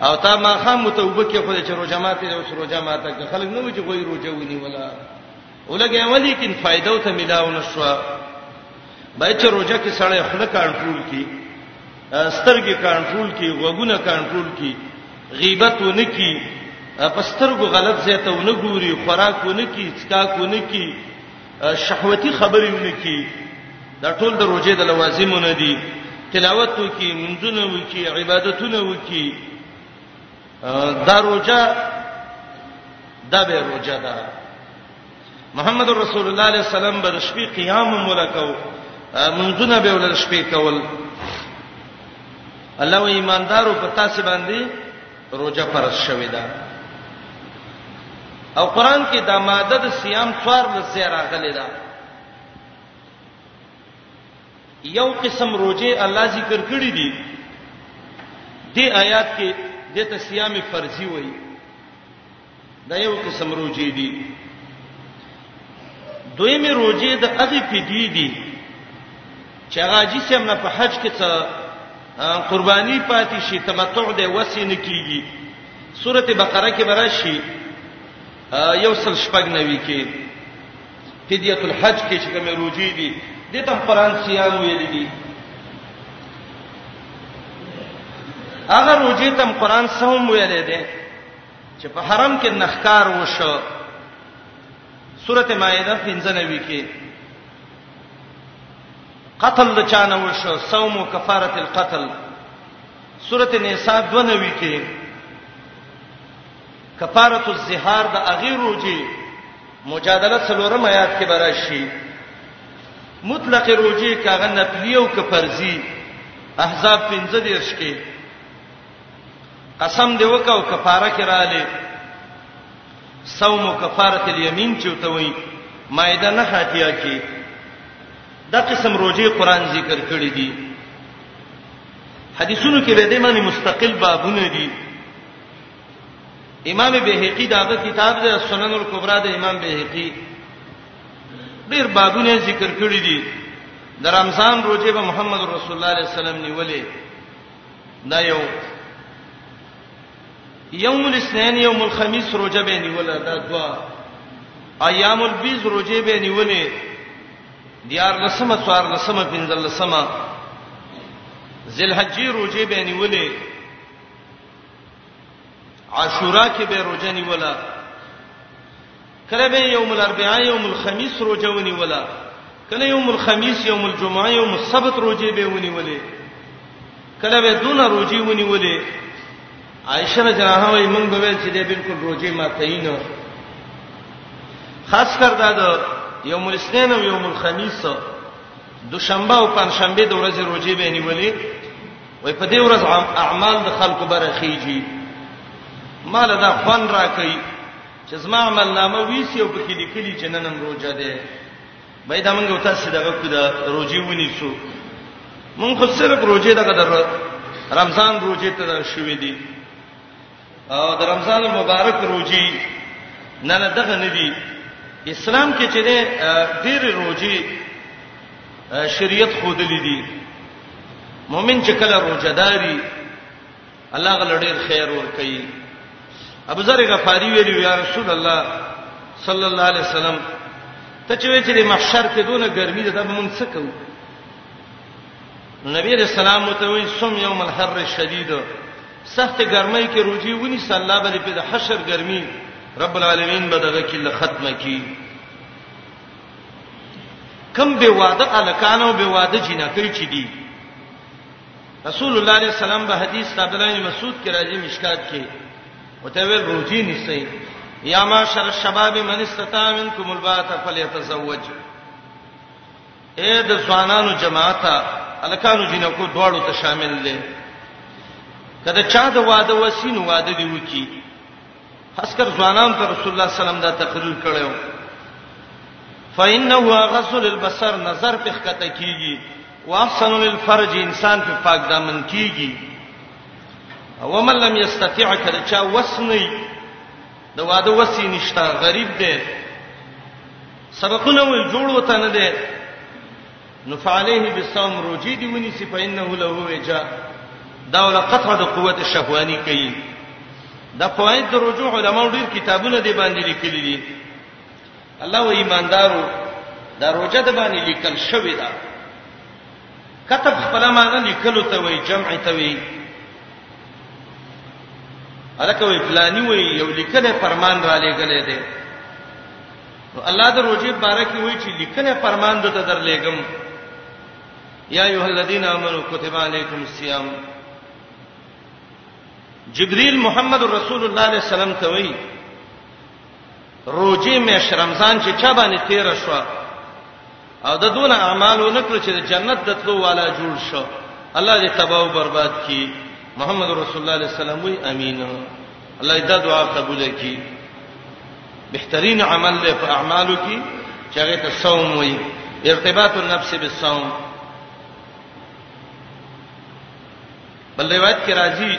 او تا ما خام متوبه کې خو چې روزه ماته او روزه ماته خلک نو چې غوی روزه ونی ولا ولګي اولی کین فائدو ته ملاو نشو باید چې روزه کې سړی خپل کنټرول کی سترګې کنټرول کی وګونه کنټرول کی غیبت ونه کی پسترګو غلط زیته ونه ګوري خوراک ونه کی څکاک ونه کی شهوتی خبرې ونه کی دا ټول د روزه د لوازمونه دي تلاوت وکي منځونه وکي عبادتونه وکي دا روزه دا به روزه ده محمد رسول الله علیه السلام بر شپې قیام ملکو منځونه به ولر شپې کول الله و ایماندارو په تاسو باندې روزه فرض شوې ده او قران کې د ماده د صيام څوار لسه راغلي ده یو قسم روزه الله ذکر کړی دی د آیات کې د تسیام فرضي وایي دا یو قسم روزه دی دویمه روزه د هغه پیډې دی چې هغه جسم نه په حج کې څه قرباني پاتې شي تمتع دی وسې نه کیږي سورته بقره کې براشي یو سل شپږ نوي کې فدیه الحج کې چې کومه روزي دي د تم قران سیان ویل دي هغه روزي تم قران سهم ویل دي چې په حرم کې نخکار وشو سورته مائده 95 کې قتل د چانه وشو صوم کفاره القتل سورته نساء 92 کې کفاره الزهار د اغیر روزي مجادله څلورم آیات کې براشي مطلق روجي کاغه نفلی او کفرزي احزاب 15 کې قسم دی وکاو کفاره کې رااله صوم کفاره الیمین چې ته وایي مائده نه حاتیا کې دا قسم روجي قران ذکر کړی دی حدیثونو کې به د معنی مستقل بابونه دي امام بهقي داغه کتاب د سنن الکبرى د امام بهقي ډیر بابونه ذکر کړی دي د رمضان روزه به محمد رسول الله عليه السلام نیولې دا یو یوم الاثنين یوم الخميس روزه به نیوله دا دوا ایام البیز روزه به نیولې دیار لسمه څوار لسمه پنځل لسمه ذل حجې روزه به نیولې عاشورا کې به روزه نیولا کله به یوم الاربعاء یوم الخميس روزه ونیولا کله یوم الخميس یوم الجمعه یوم السبت روزه به ونیولې کله به دونه روزي ونیولې عائشه رضی الله عنها یې مونږ به چې دې بالکل روزي ما تعین خاص کر دا د یوم الاثنين او یوم الخميس دوشنبه او پنځشنبه د ورځې روزي به نیولې وای په دې ورځ اعمال د خلکو برخیږي مال دا خوان راکې چې زما عمل نامه ویسی او پکې لیکلي چې نن روزه ده بای دا موږ تاسو دغه کو دا روزي ونیسو موږ خو صرف روزه دغه در رمضان روزه ته شوې دي او د رمضان المبارک روزي نه نه دغه نه دي اسلام کې چې ډېر روزي شریعت خود لیدي مؤمن چې کله روزداري الله غل ډېر خیر ور کوي ابو ذر غفاری ویلو یا رسول الله صلی الله علیه وسلم ته چې وی چې محشر کې دونه ګرمي ده به مونږ څه کوو نبی رسول الله متوي سم یوم الحر الشدید سخت ګرمۍ کې روزي ونی صلی الله علیه په حشر ګرمي رب العالمین بدغه کې له ختمه کی کم به واده الکانو به واده جنکې چي دي رسول الله علیه السلام به حدیث عبد الله مسعود کې راځي مشکات کې وته ویل روزي نسي یا معاشر الشباب من استطاع منکم الباء فليتزوج اے د ځوانانو جماعت الکانو جنکو دواړو ته شامل دي کله چا د واده وسین واده دی وکی حسکر ځوانان ته رسول الله سلام دا تقریر کړو فإنه غسل البصر نظر په خکته کیږي واحسن للفرج انسان په پاک دامن کیږي او من لم یستطيع کله چا وسنی د واده وسی نشته غریب دی سبقونه وی جوړ وته نه دی نو فعليه بالصوم روجي دی ونی سی فإنه له وجا دا ول قطع د قوت شهوانی کوي د فواید د رجوع علماء ډیر کتابونه دی باندې لیکلي دي الله و ایماندارو دا روزه د باندې لیکل شوې ده کتب خپل معنی لیکلو ته وای جمع ته وای الکه وی فلانی وی یو لیکل فرمان را لېګلې ده نو الله د روزي بارکه وی چې لیکل فرمان د ته در لېګم یا ایه الذین آمنو کتب علیکم الصیام جبرئیل محمد رسول الله علیه السلام ته وی روجي میاشت رمضان چې چا باندې تیر شو او د دون اعمالو نکړو چې جنت د تلو والا جوړ شو الله دې تباہ او برباد کړي محمد رسول الله علیه السلام وی امین الله دې دعا قبول کړي بهترین عمل له په اعمالو کې چې هغه ته صوم وي ارتباط النفس بالصوم بل روایت کې راځي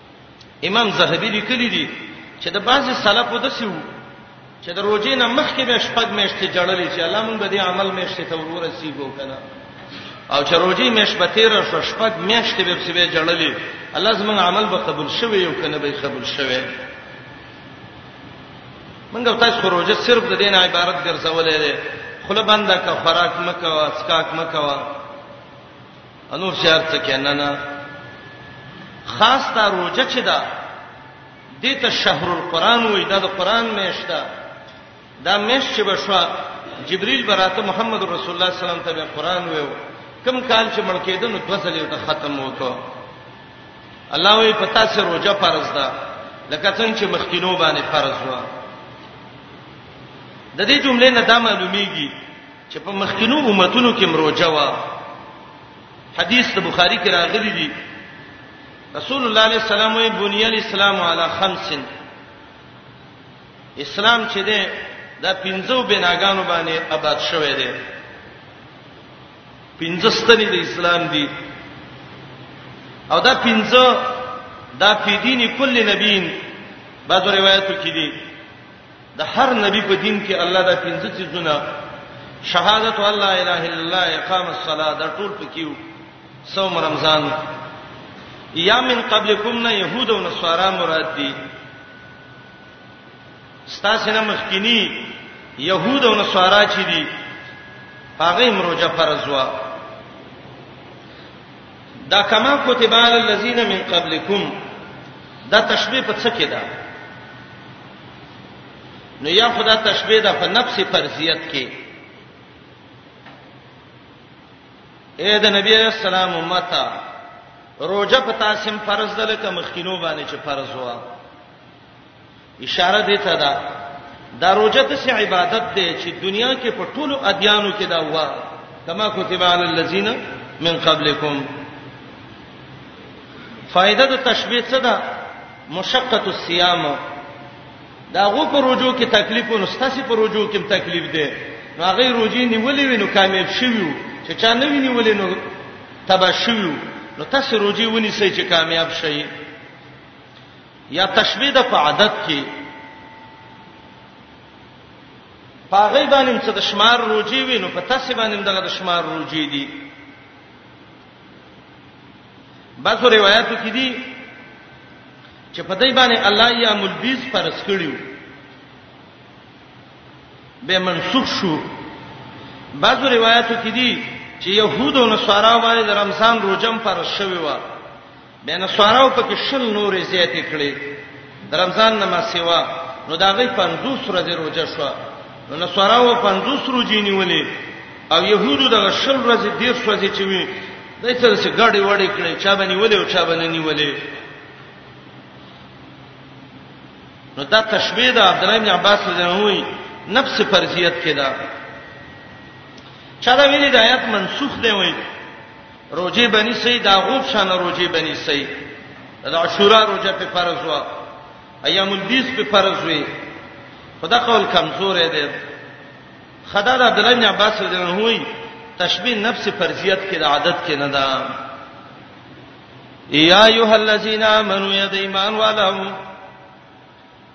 امام زهبي لیکلی دی چې د بعضی سلفو د سیو چې د روزې نه مخکې به شپږ میاشتې جړلې چې الله مونږ به دې عمل میاشتې ته ورسیږو کنه او چې روزې میاشت به تیر شو شپږ میاشتې به سبه جړلې الله زمونږ عمل به قبول شوي یو کنه به قبول شوي مونږ تاسو روزه صرف د دین عبارت ګرځولې ده خله بنده کا خوراک مکه او اسکاک مکه انور شهر ته کیننه خاص دا روزه چې دا دته شهر القرآن وې دا د قرآن میشته دا میش چې بشوا جبريل براته محمد رسول الله صلی الله علیه وسلم ته قرآن وې کم کال چې مړ کېدو نو دوه ځلې ته ختم وکړو الله وې پتا سره روزه فرض ده لکه څنګه چې مخکینو باندې فرض و د دې جملې نه دا معلومیږي چې په مخکینو امتونو کې مروجه وا حدیث د بخاری کې راغلی دی رسول الله علیه السلام وی بنی الاسلام علی خمس اسلام چې ده دا پنځو بناګانو باندې آباد شوه دی پنځه ستنې د اسلام دي او دا پنځه دا په دیني کل نبیین بعضو روایتو کې دي د هر نبی په دین کې الله دا پنځه څیزونه شهادت الله اله الا الله اقام الصلاه دا ټول پکیو صوم رمضان یا من قبلکم نه يهود او نصارا مراد دي ستاسو نه مخکینی يهود او نصارا چې دي هغه مروجه فرض وا دا کما کتب علی الذین من قبلکم دا تشبیه په څه کې ده نو یا خدا تشبیه ده په نفس فرضیت کې اے د نبی اسلام امته روزه په تاسو فرض ده لکه مخکینو باندې چې فرض وه اشاره دې ته ده دا روزه د سي عبادت دی چې دنیا کې په ټولو ادیانو کې دا و کما کتب علی الذین من قبلکم فائدہ د تشبیه څه ده مشقت الصيام دا غو په روزو کې تکلیف او نستاسي په روزو کې تکلیف دی نو هغه روزي نیولې وینو کامیاب شویو چې چا نه ویني ولې نو تبا شویو نو تاسو روزي ونی سي چې کامیاب شئ یا تشبیه د په عدد کې پاغې باندې څه د شمار روجي وي نو په تاسو باندې دغه د شمار روجي دي باسو روایتو کې دي چې په دای باندې الله یا ملبیز فرض کړیو به منسوخ شو باسو روایتو کې دي چې يهود او نصارا باندې د رمضان روزم فرض شوی و به نسوارو پکې شل نورې زیاتې کړې د رمضان نه ما سیوا نو دا غي 50 ورځې روزه شو نو نسوارو 50 روزې نیولې او يهودو دغه شل ورځې ډیر ورځې چې وي دای څه څه ګاډي وړي کړي چا باندې ولې او چا باندې نیولې نو دا تشبیه ده عبد الله بن عباس رضی الله عنه وایي نفس فرضیت کې ده چا دا ویلي د آیات منسوخ دی وایي روزه بنی سي دا غوب شان روزه بنی سي د عاشورا روزه په فرض و ایام البیس په فرض وي خدا قول کمزور دی خدا د عبد الله بن عباس رضی الله عنه تشبیه نفس فرضیت کې د عادت کې نه ده یا ایه الذین آمنوا یا د ایمان والو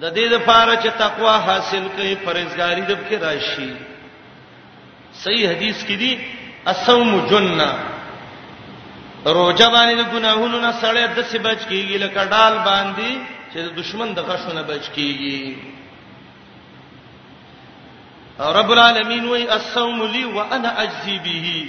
د دې لپاره چې تقوا حاصل کړي پرهیزګاری د پکې راشي صحیح حدیث کې دی الصوم جننه روزه باندې د ګناهونو نه سړی د څه بچ کیږي لکه ډال باندې چې د دشمن د غشونه بچ کیږي رب العالمین وی الصوم لی وانا اجزی به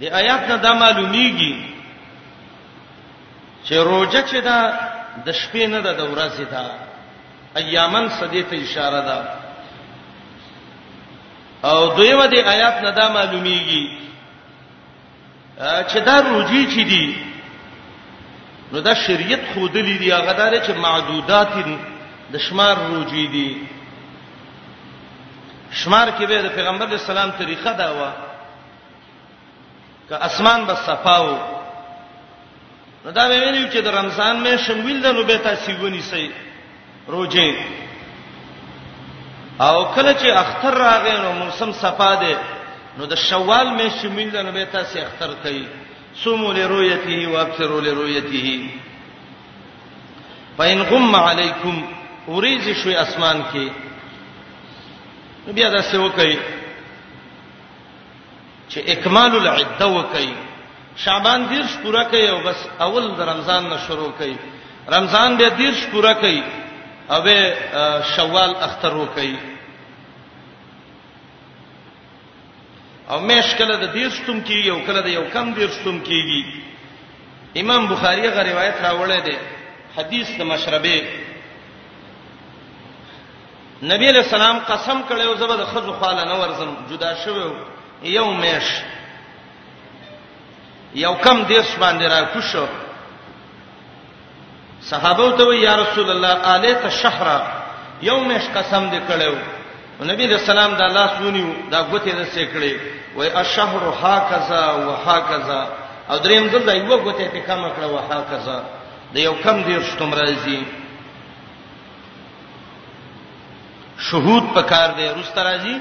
د آیات نه دا معلومیږي چې روزه چې دا د شپې نه ده د ورځې ده ایامن صدې ته اشاره ده او دویمه د آیات نه دا معلومیږي چې دا روزي چې دي نو دا شریعت خود لري دی هغه دار چې معدودات د شمار روزي دي شمار کې به د پیغمبر اسلام طریقه دا و که اسمان به صفاو نو دا ویلو چې د رمضان مې شمویل د نو به تاسو ونی سي روزه او کله چې اختر راغی نو موسم صفا دی نو د شوال مې شمویل د نو به تاسو اختر کوي سومو لرؤيته وابصروا لرؤيته فإن غم عليكم اوریز شوی اسمان کې بیا دا څه وکړي چې اکمال العده وکي شعبان دیرش پورا کوي او بس اول د رمضان نه شروع کوي رمضان به دیرش پورا کوي او به شوال اختر وکي او مېش کله د دیرش تم کیږي او کله د یو کم دیرش تم کیږي امام بخاری غ روایت راوړی دی حدیث د مشربه نبی علیہ السلام قسم کړو زبر د خزو خاله نه ورزم جدا شوو یو میش یو کم دیش باندې را کوشو صحابه ته وی یا رسول الله الی تشهرا یو میش قسم دې کړو نبی علیہ السلام دا لاس ونیو دا غوته د سیکړې وای الشهر هکذا وهکذا او دریم ځل دا یو غوته ته کم کړو وهکذا د یو کم دیر شتم راځي شهود پکار دی رست راځي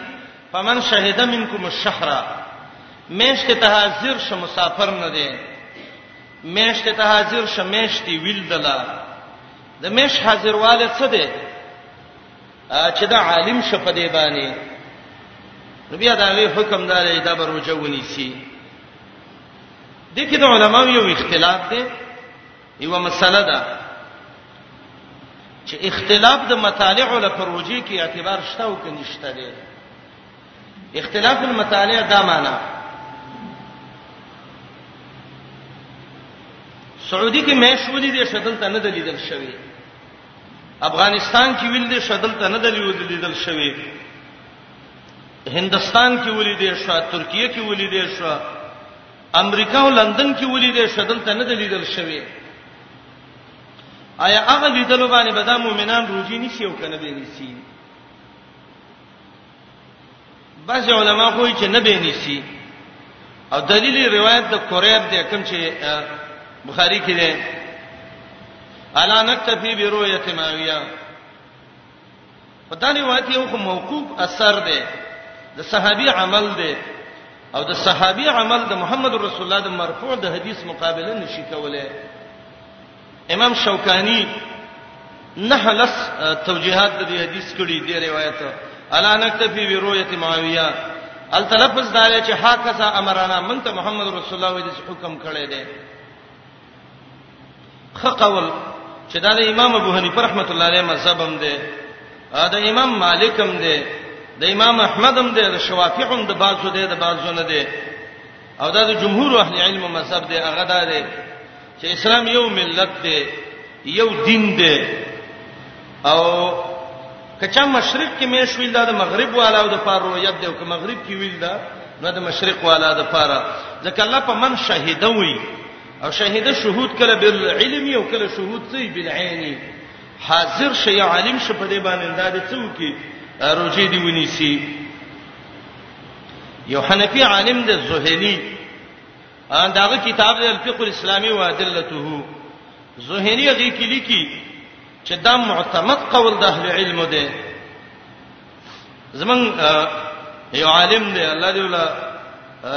فمن شهد منکم الشهر میشت ته حاضر شه مسافر نه دی میشت ته حاضر شه میشتي ویل دلا د میش حاضرواله څه دی چې دا عالم شپه دی باندې نو بیا دا وی حکم دار دا بروجه ونی سي د کې د علماو یو اختلاف دی یو مسله ده چې اختلاف د مطالع له پروژې کې اعتبار شته او کني شته دی اختلاف المطالع دا معنی سعودي کې مې شولې دي شدل ته نه دلیدل شوی افغانستان کې ویل دي شدل ته نه دلیدل شوی هندستان کې ولې دي شو ترکیه کې ولې دي شو امریکا او لندن کې ولیدې شدل ته نه دلیدل شوی آیا هغه لیدلو باندې به د مؤمنان روزي نشي او کنه به نشي بعض علما کوی چې نه به نشي او دلیل روایت د قریب د کوم چې بخاری کې ده الا نکتفی برؤیت ماویہ په دا روایت یو خو موقوف اثر دی د صحابي عمل دی او د صحابي عمل د محمد رسول الله د مرفوع د حدیث مقابله نشي کوله امام شوکانی نه لس توجيهات د دې حدیث کړي دی روایت الا نکتفی برؤیت معاویه التلفظ دا چې حاکثه امرنا من ته محمد رسول الله وې د حکم کړی دی خقول چې دا د امام ابو حنیفه رحمۃ اللہ علیہ مذهب هم دی دا امام مالک هم دی د امام احمد هم دی د شوافی هم د بازو دی د بازو نه دی او دا د جمهور اهل علم مذهب دی هغه دا دی چې اسلام یو ملت دی یو دین دی او کچا مشرق کې مې شویل دا د مغرب والا او د پار رؤیت دی او که مغرب کې ویل دا نو د مشرق والا د پار ځکه الله په من شهیده وي او شهیده شهود کله بل علم او کله شهود سي بل عیني حاضر شي عالم شي په دې باندې دا د څو کې روجي دی ونی سي یو حنفي عالم د زهلي داغه کتاب د الفقه الاسلامي وادلته زهلي هغه کې لیکي چې دا معتمد قول د اهل علم دی زمون یو عالم دی الله دې ولا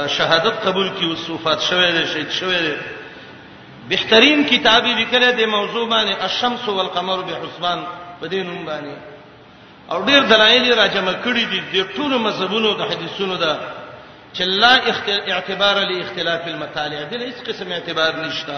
شهادت قبول کی او صفات شوه دی شهید شوه دی بهترین کتاب لیکل دی موضوع باندې الشمس والقمر بحسبان په دې نوم باندې او ډیر دلایل راجمع کړي دي د ټولو مذهبونو د حدیثونو دا چې لا اعتبار لاختلاف المطالع دې هیڅ قسم اعتبار نشته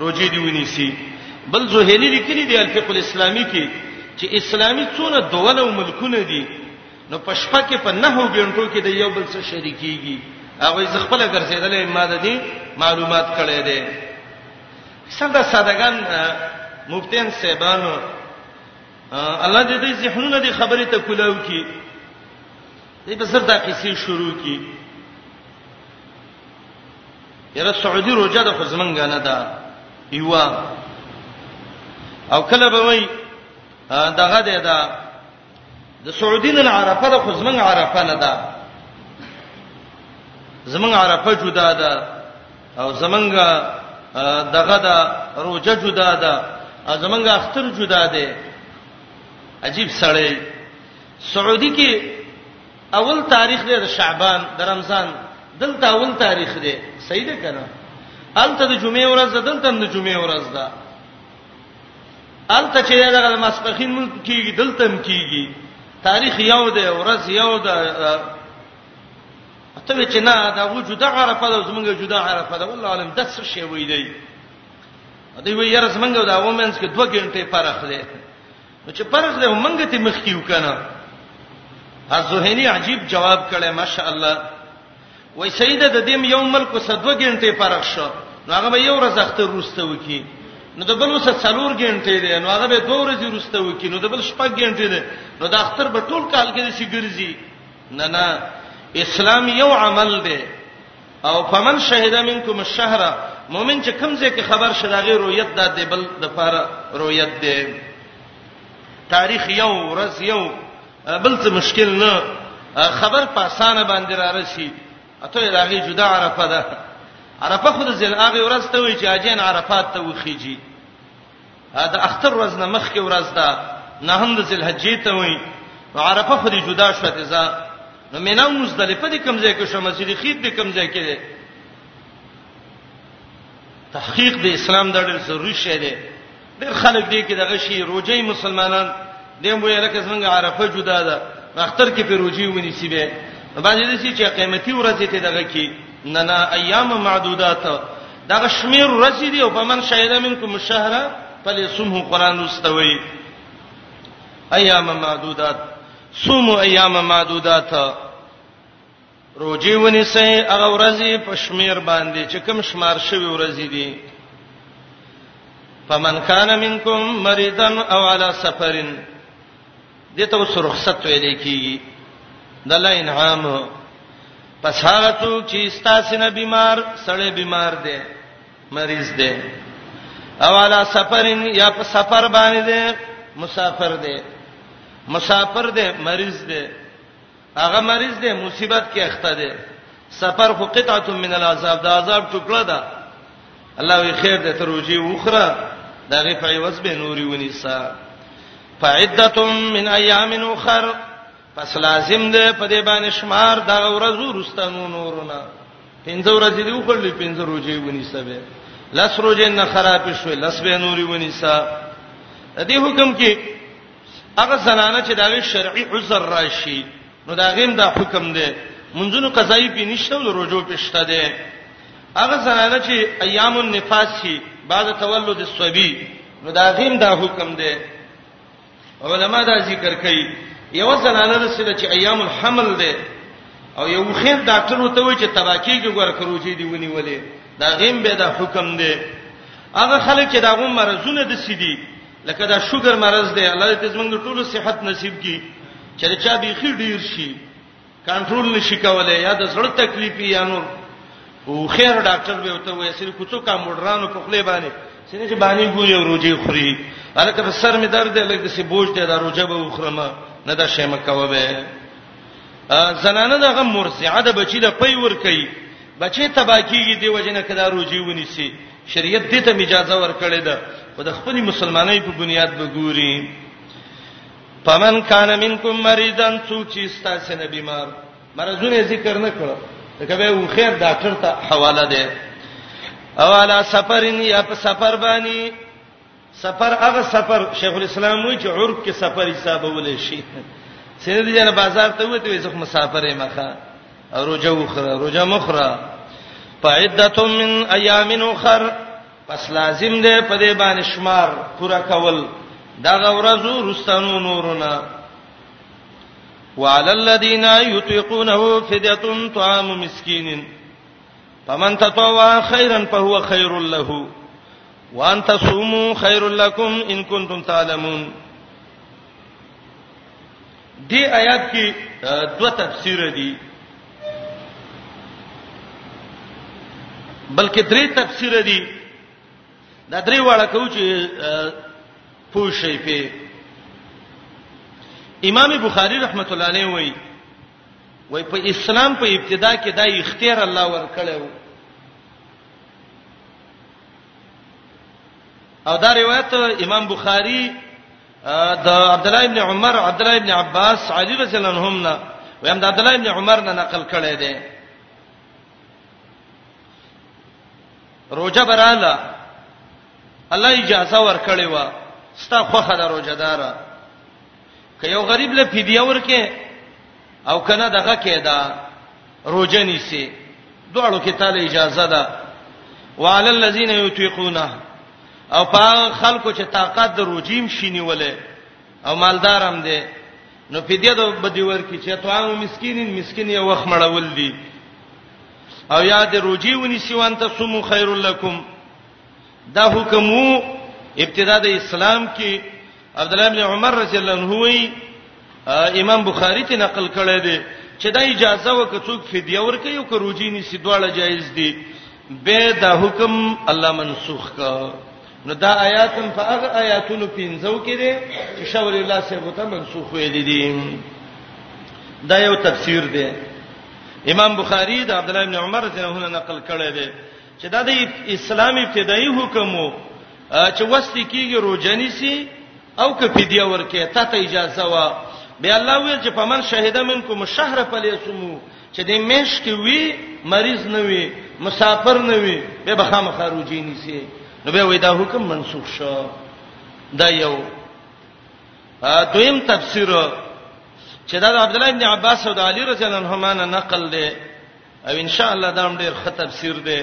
روجي دی ونیسی بل زهنی لیکلی دی الفقه الاسلامی کې چې اسلامی څونه دوله او ملکونه دي نو په شپه کې په نهو غنټو کې د یو بل سره شریکيږي هغه ز خپل ګرځیدلې ماده دي معلومات کړي دي څنګه سادهګان مفتین سیبانو الله دې دې ذهنونه دې خبرې ته کولاو کی دې په سر دا قصې شروع کی یره سعودي روزه د خزمنګ نه ده یوا او کله به وای دغه ده دا د سعودي نه عرفه د خزمنګ عرفه نه ده زمنګ عرفه جدا ده او زمنګ دغه ده روزه جدا ده او زمنګ اختر جدا ده عجیب سړی سعودي کې اول تاریخ دی د شعبان د رمضان دلته اول تاریخ دی صحیح ده کنه الته د جمعې ورځ ده دلته د جمعې ورځ ده الته چې دغه مسپخین مونږ کیږي دلته هم کیږي تاریخ یو دی ورځ یو ده ته چې نه دا وجوده عرفه ده زمونږ جدا عرفه ده والله علم داس شی وی دی دوی وی یاره زمونږ دا ومنس کې 2 غنټې فرق دی نو چې فرض له منګه ته مخ کیو کنه الزهنی عجیب جواب کړي ماشاء الله وای سیده د دیم یو ملک وسه دوه غنټه فرق شو نو هغه به یو ورځ اخته روسته وکی نو د بل وسه څلور غنټې دی نو هغه به دوه ورځې روسته وکی نو د بل شپږ غنټې دی نو د اختر به ټول کال کې شي ګرځي نه نه اسلام یو عمل دی او فمن شهد منکم الشهر مؤمن چې کوم ځای کې خبر شې دا غیر رؤیت د دې بل د پاره رؤیت دی تاریخ یو ورځ یو بل څه مشکل نه خبر په اسانه باندې را رسی اته دا غي جدا عرفه ده عرفه خود ځل هغه ورځ ته وی چې اجین عرفات ته وخیږي دا اختر ورځ نه مخکې ورځ ده نه هم د ذل حجې ته وي نو عرفه خو دې جدا شوه ته ځه نو مینا مزدلفه دې کمزې کې شو مسجد خید دې کمزې کې ده تحقیق د اسلام د ډېر ضروري شی دی ډېر خلک دې کې دغه شی روزي مسلمانان دیم وې لکه څنګه عرفه جدا ده اختر کې په روزي ونی سی به باندې دې چې قیمتي ورځ ته دغه کې نه نه ایام معدودات دغه شمیر ورځ دی او په من شهیدا منکم الشهر فلیسمه قران واستوي ایام معدودات صوموا ایام معدودات روجي ونیسي هغه ورځي په شمیر باندې چې کوم شمار شوی ورځي دي فمن کان منکم مریضا او علی سفرن دته اوس رخصت ویل کیږي د الله انعام پس هغه څوک چې ستاسو نه بیمار سړی بیمار دی مریض دی او علا سفرین یا په سفر باندې دی مسافر دی مسافر دی مریض دی هغه مریض دی مصیبت کې اخته دی سفر خو قطعه من العذاب دا عذاب ټوکړه ده الله وی خیر دې تروجی وخره دا غي په عوض به نوري ونیسا فعدتم من ایام اخر پس لازم ده په دې باندې شمار دا ورځو رستنو نورونه پنځه ورځې دی وکړلې پنځه ورځې ونیسا به لس ورځې نه خراب شوې لس به نوري ونیسا دې حکم کې هغه زنانه چې داوی شرعي عذر راشي نو دا غیم دا حکم دی منځونو قضایي په نشته او رجوع پښته دی هغه زنانه چې ایام النفاس شي بعد تولد الصبي نو دا غیم دا حکم دی علما دا ذکر کوي یو زنانه رسله چې ایام الحمل دی او یو خیر ډاکټر وته وی چې تباکی کې ګور کروجی دی ونی ولې دا غیم به دا حکم دی هغه خلک چې دا غو مرزونه د سیدی لکه دا شوګر مرز دی الله دې زمونږ ټولو صحت نصیب کړي چې چا بيخي ډیر شي کنټرول نشي کولای یا د زړه تکلیف یا نور او خیر ډاکټر به وته وایي سر کوڅو کا مډرانو په خله باندې سینې چې باندې ګوري او روجي خوري الکه په سر می درد دی لکه سي بوج دی دا روجه به وخرمه نه دا شیمه کوه به زنانه دغه مرزعه د بچی د پي ور کوي بچی تباکیږي دی وجنه کدا روجي ونی سي شریعت دې ته اجازه ورکړې ده او د خپل مسلمانۍ په بنیاد به ګوري فمن کان منکم مریضان څوک چې ستاسو نه بیمار مرزونه ذکر نه کړو دا کبه و خیر ډاکټر ته حواله ده او علا سفرین یا په سفر باندې سفر هغه سفر شیخ الاسلام وی چې عرب کې سفر حسابول شي سید جن بازار ته وته وي زخه مسافر یې مخه روزه وخره روزه مخره فعدته من ایام اخر پس لازم ده په دې باندې شمار پورا کول دا غورزو رستانو نورونه وعلى الذين يطيقونه فديه طعام مسكين فمن تطوع خيرا فهو خير له وان تصومو خیر لکم ان کنتم تعلمون دې آیات کې دوه تفسیر دي بلکې درې تفسیر دي دا درې واړه کو چې پوښي په امام بخاری رحمت الله علیه وایي وای په اسلام په ابتدا کې دا اختیار الله ورکړو او دا روایت امام بخاری د عبد الله ابن عمر عبد الله ابن عباس علی رضی الله عنهم نه ویم د عبد الله ابن عمر نه نقل کړی دی روزه براله الله اجازه ورکړی و ستا خوخه د روزه دارا که یو غریب له فدیه ورکه او کنه دغه کېدا روزه نیسی دوړو کې تعالی اجازه ده وعلى الذين يطيقونه او په خلکو چې طاقت د روجیم شینی ولې او مالدار هم دي نو فدیه د بدی ورکی چې توام مسکینین مسکین یو وخت مړول دي او یاد روجی ونی سیوان ته سمو خیر لکم دا حکمو ابتدا د اسلام کې عبد الله بن عمر رضی الله عنه وی امام بخاری ته نقل کړی دی چې دا اجازه وکړي څوک فدیه ورکړي او که روجی نسی دواړه جایز دي به دا حکم الله منسوخ کا نو دا آیات هم په هغه آیاتونو پینځو کې دي چې شاور الله سره ته منسوخ ویل دي دا یو تفسیر دی امام بخاری د عبد الله بن عمر رضی الله عنه نقل کړی دی چې دا د اسلامي فدایي حکم وو چې وستی کیږي روزنی سي او که فدیه ورکه ته ته اجازه وا به الله ویل چې پمن شهیدا منکم شهر فلیسمو چې د مېش کې وی مریض نه وی مسافر نه وی به بخامه خروجی نسی نو به وای دا حکم منسوخ شو دا یو دویم تفسیر چې دا عبد الله ابن عباس او علی رضی الله عنهما نقل دی او ان شاء الله دا هم ډیر ښه تفسیر دی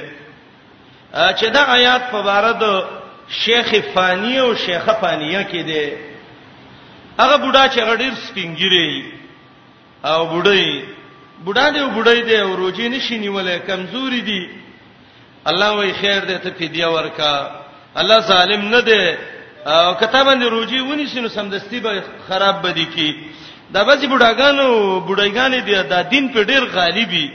چې دا آیات په باره د شیخ فانی او شیخه فانیه کې دی هغه بوډا چې غډیر سپینګری او بوډای بوډا دی او بوډای دی او روزي نشي نیولای کمزوري دي الله وی خیر دې ته فدیه ورکا الله ظالم نه دی او کته باندې روجي ونی شنو سمدستی به خراب بدی کی دا بچی بډاګانو بډایګانې دی دا دین په ډیر غالیبي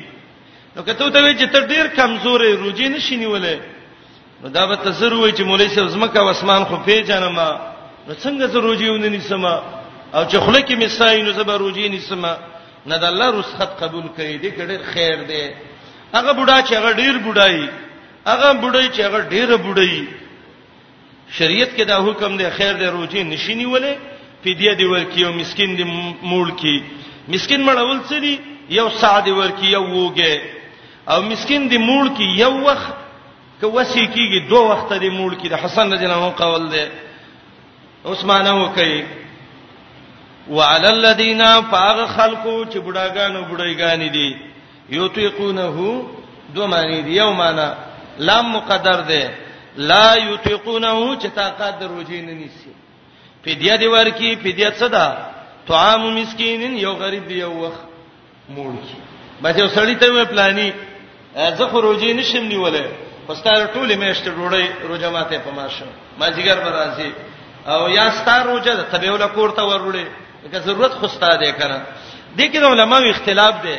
نو کته ته وی چې ته ډیر کمزورې روجي نشینی ولې نو دا به تزر وای چې مولوی صاحب زمکه او اسمان خو پیژنم نو څنګه زه روجي ونی نیسم او چې خله کې مسای نو زبر روجي نیسم نه د الله رسخت قبول کړي دې ډیر خیر دی هغه بوډا چې هغه ډیر بوډای هغه بوډای چې هغه ډیر بوډای شریعت کې دا حکم دی خیر دی روزي نشینی ولې فدیه دی ورکی او مسكين دی مول کی مسكين مړول څه دی یو ساعت ورکی یو وګه او مسكين دی مول کی یو وخت که وسی کیږي دوه وخت دی مول کی د حسن رضی الله عنه قول دی عثمان هو کوي وعلى الذين فاغ خلقو چې بډاګانو بډایګانی دي یطیقونه دو معنی دی یو معنی لام مقدر دی لا یطیقونه چې طاقت دروځي نه نیسی فدیه دی ورکی فدیه څه ده طعام مسکینین یو غریب دی یو وخت موړ کی بس یو سړی ته وې پلاني زه خو روزي نشم نیولای پستاره ټوله میشت ډوړې روزه ماته پماشه ما جګر برازي او یا ستاره روزه ته به ول کوړه ورولې که ضرورت خو ستاده دی کنه د کې د علماو اختلاف دی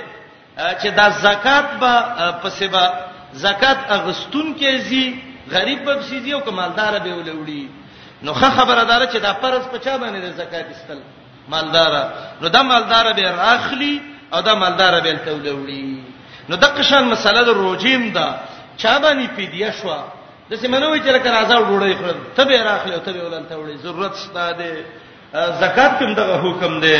چې دا زکات به پسې به زکات اغستون کې زی غریب به شي دی او کمالدار به ولوړي نو خه خبردار چې دا فرض په چا باندې د زکات استل مالدار نو دا مالدار به راخلی او دا مالدار به تولوړي نو د قشان مسله د روجیم دا چا باندې پیډیا شو د سیمنوي چې لکه راځه وړوړې خړل ته به راخلې ته به ولنته وړې ضرورت ستاده زکات کوم دغه حکم دی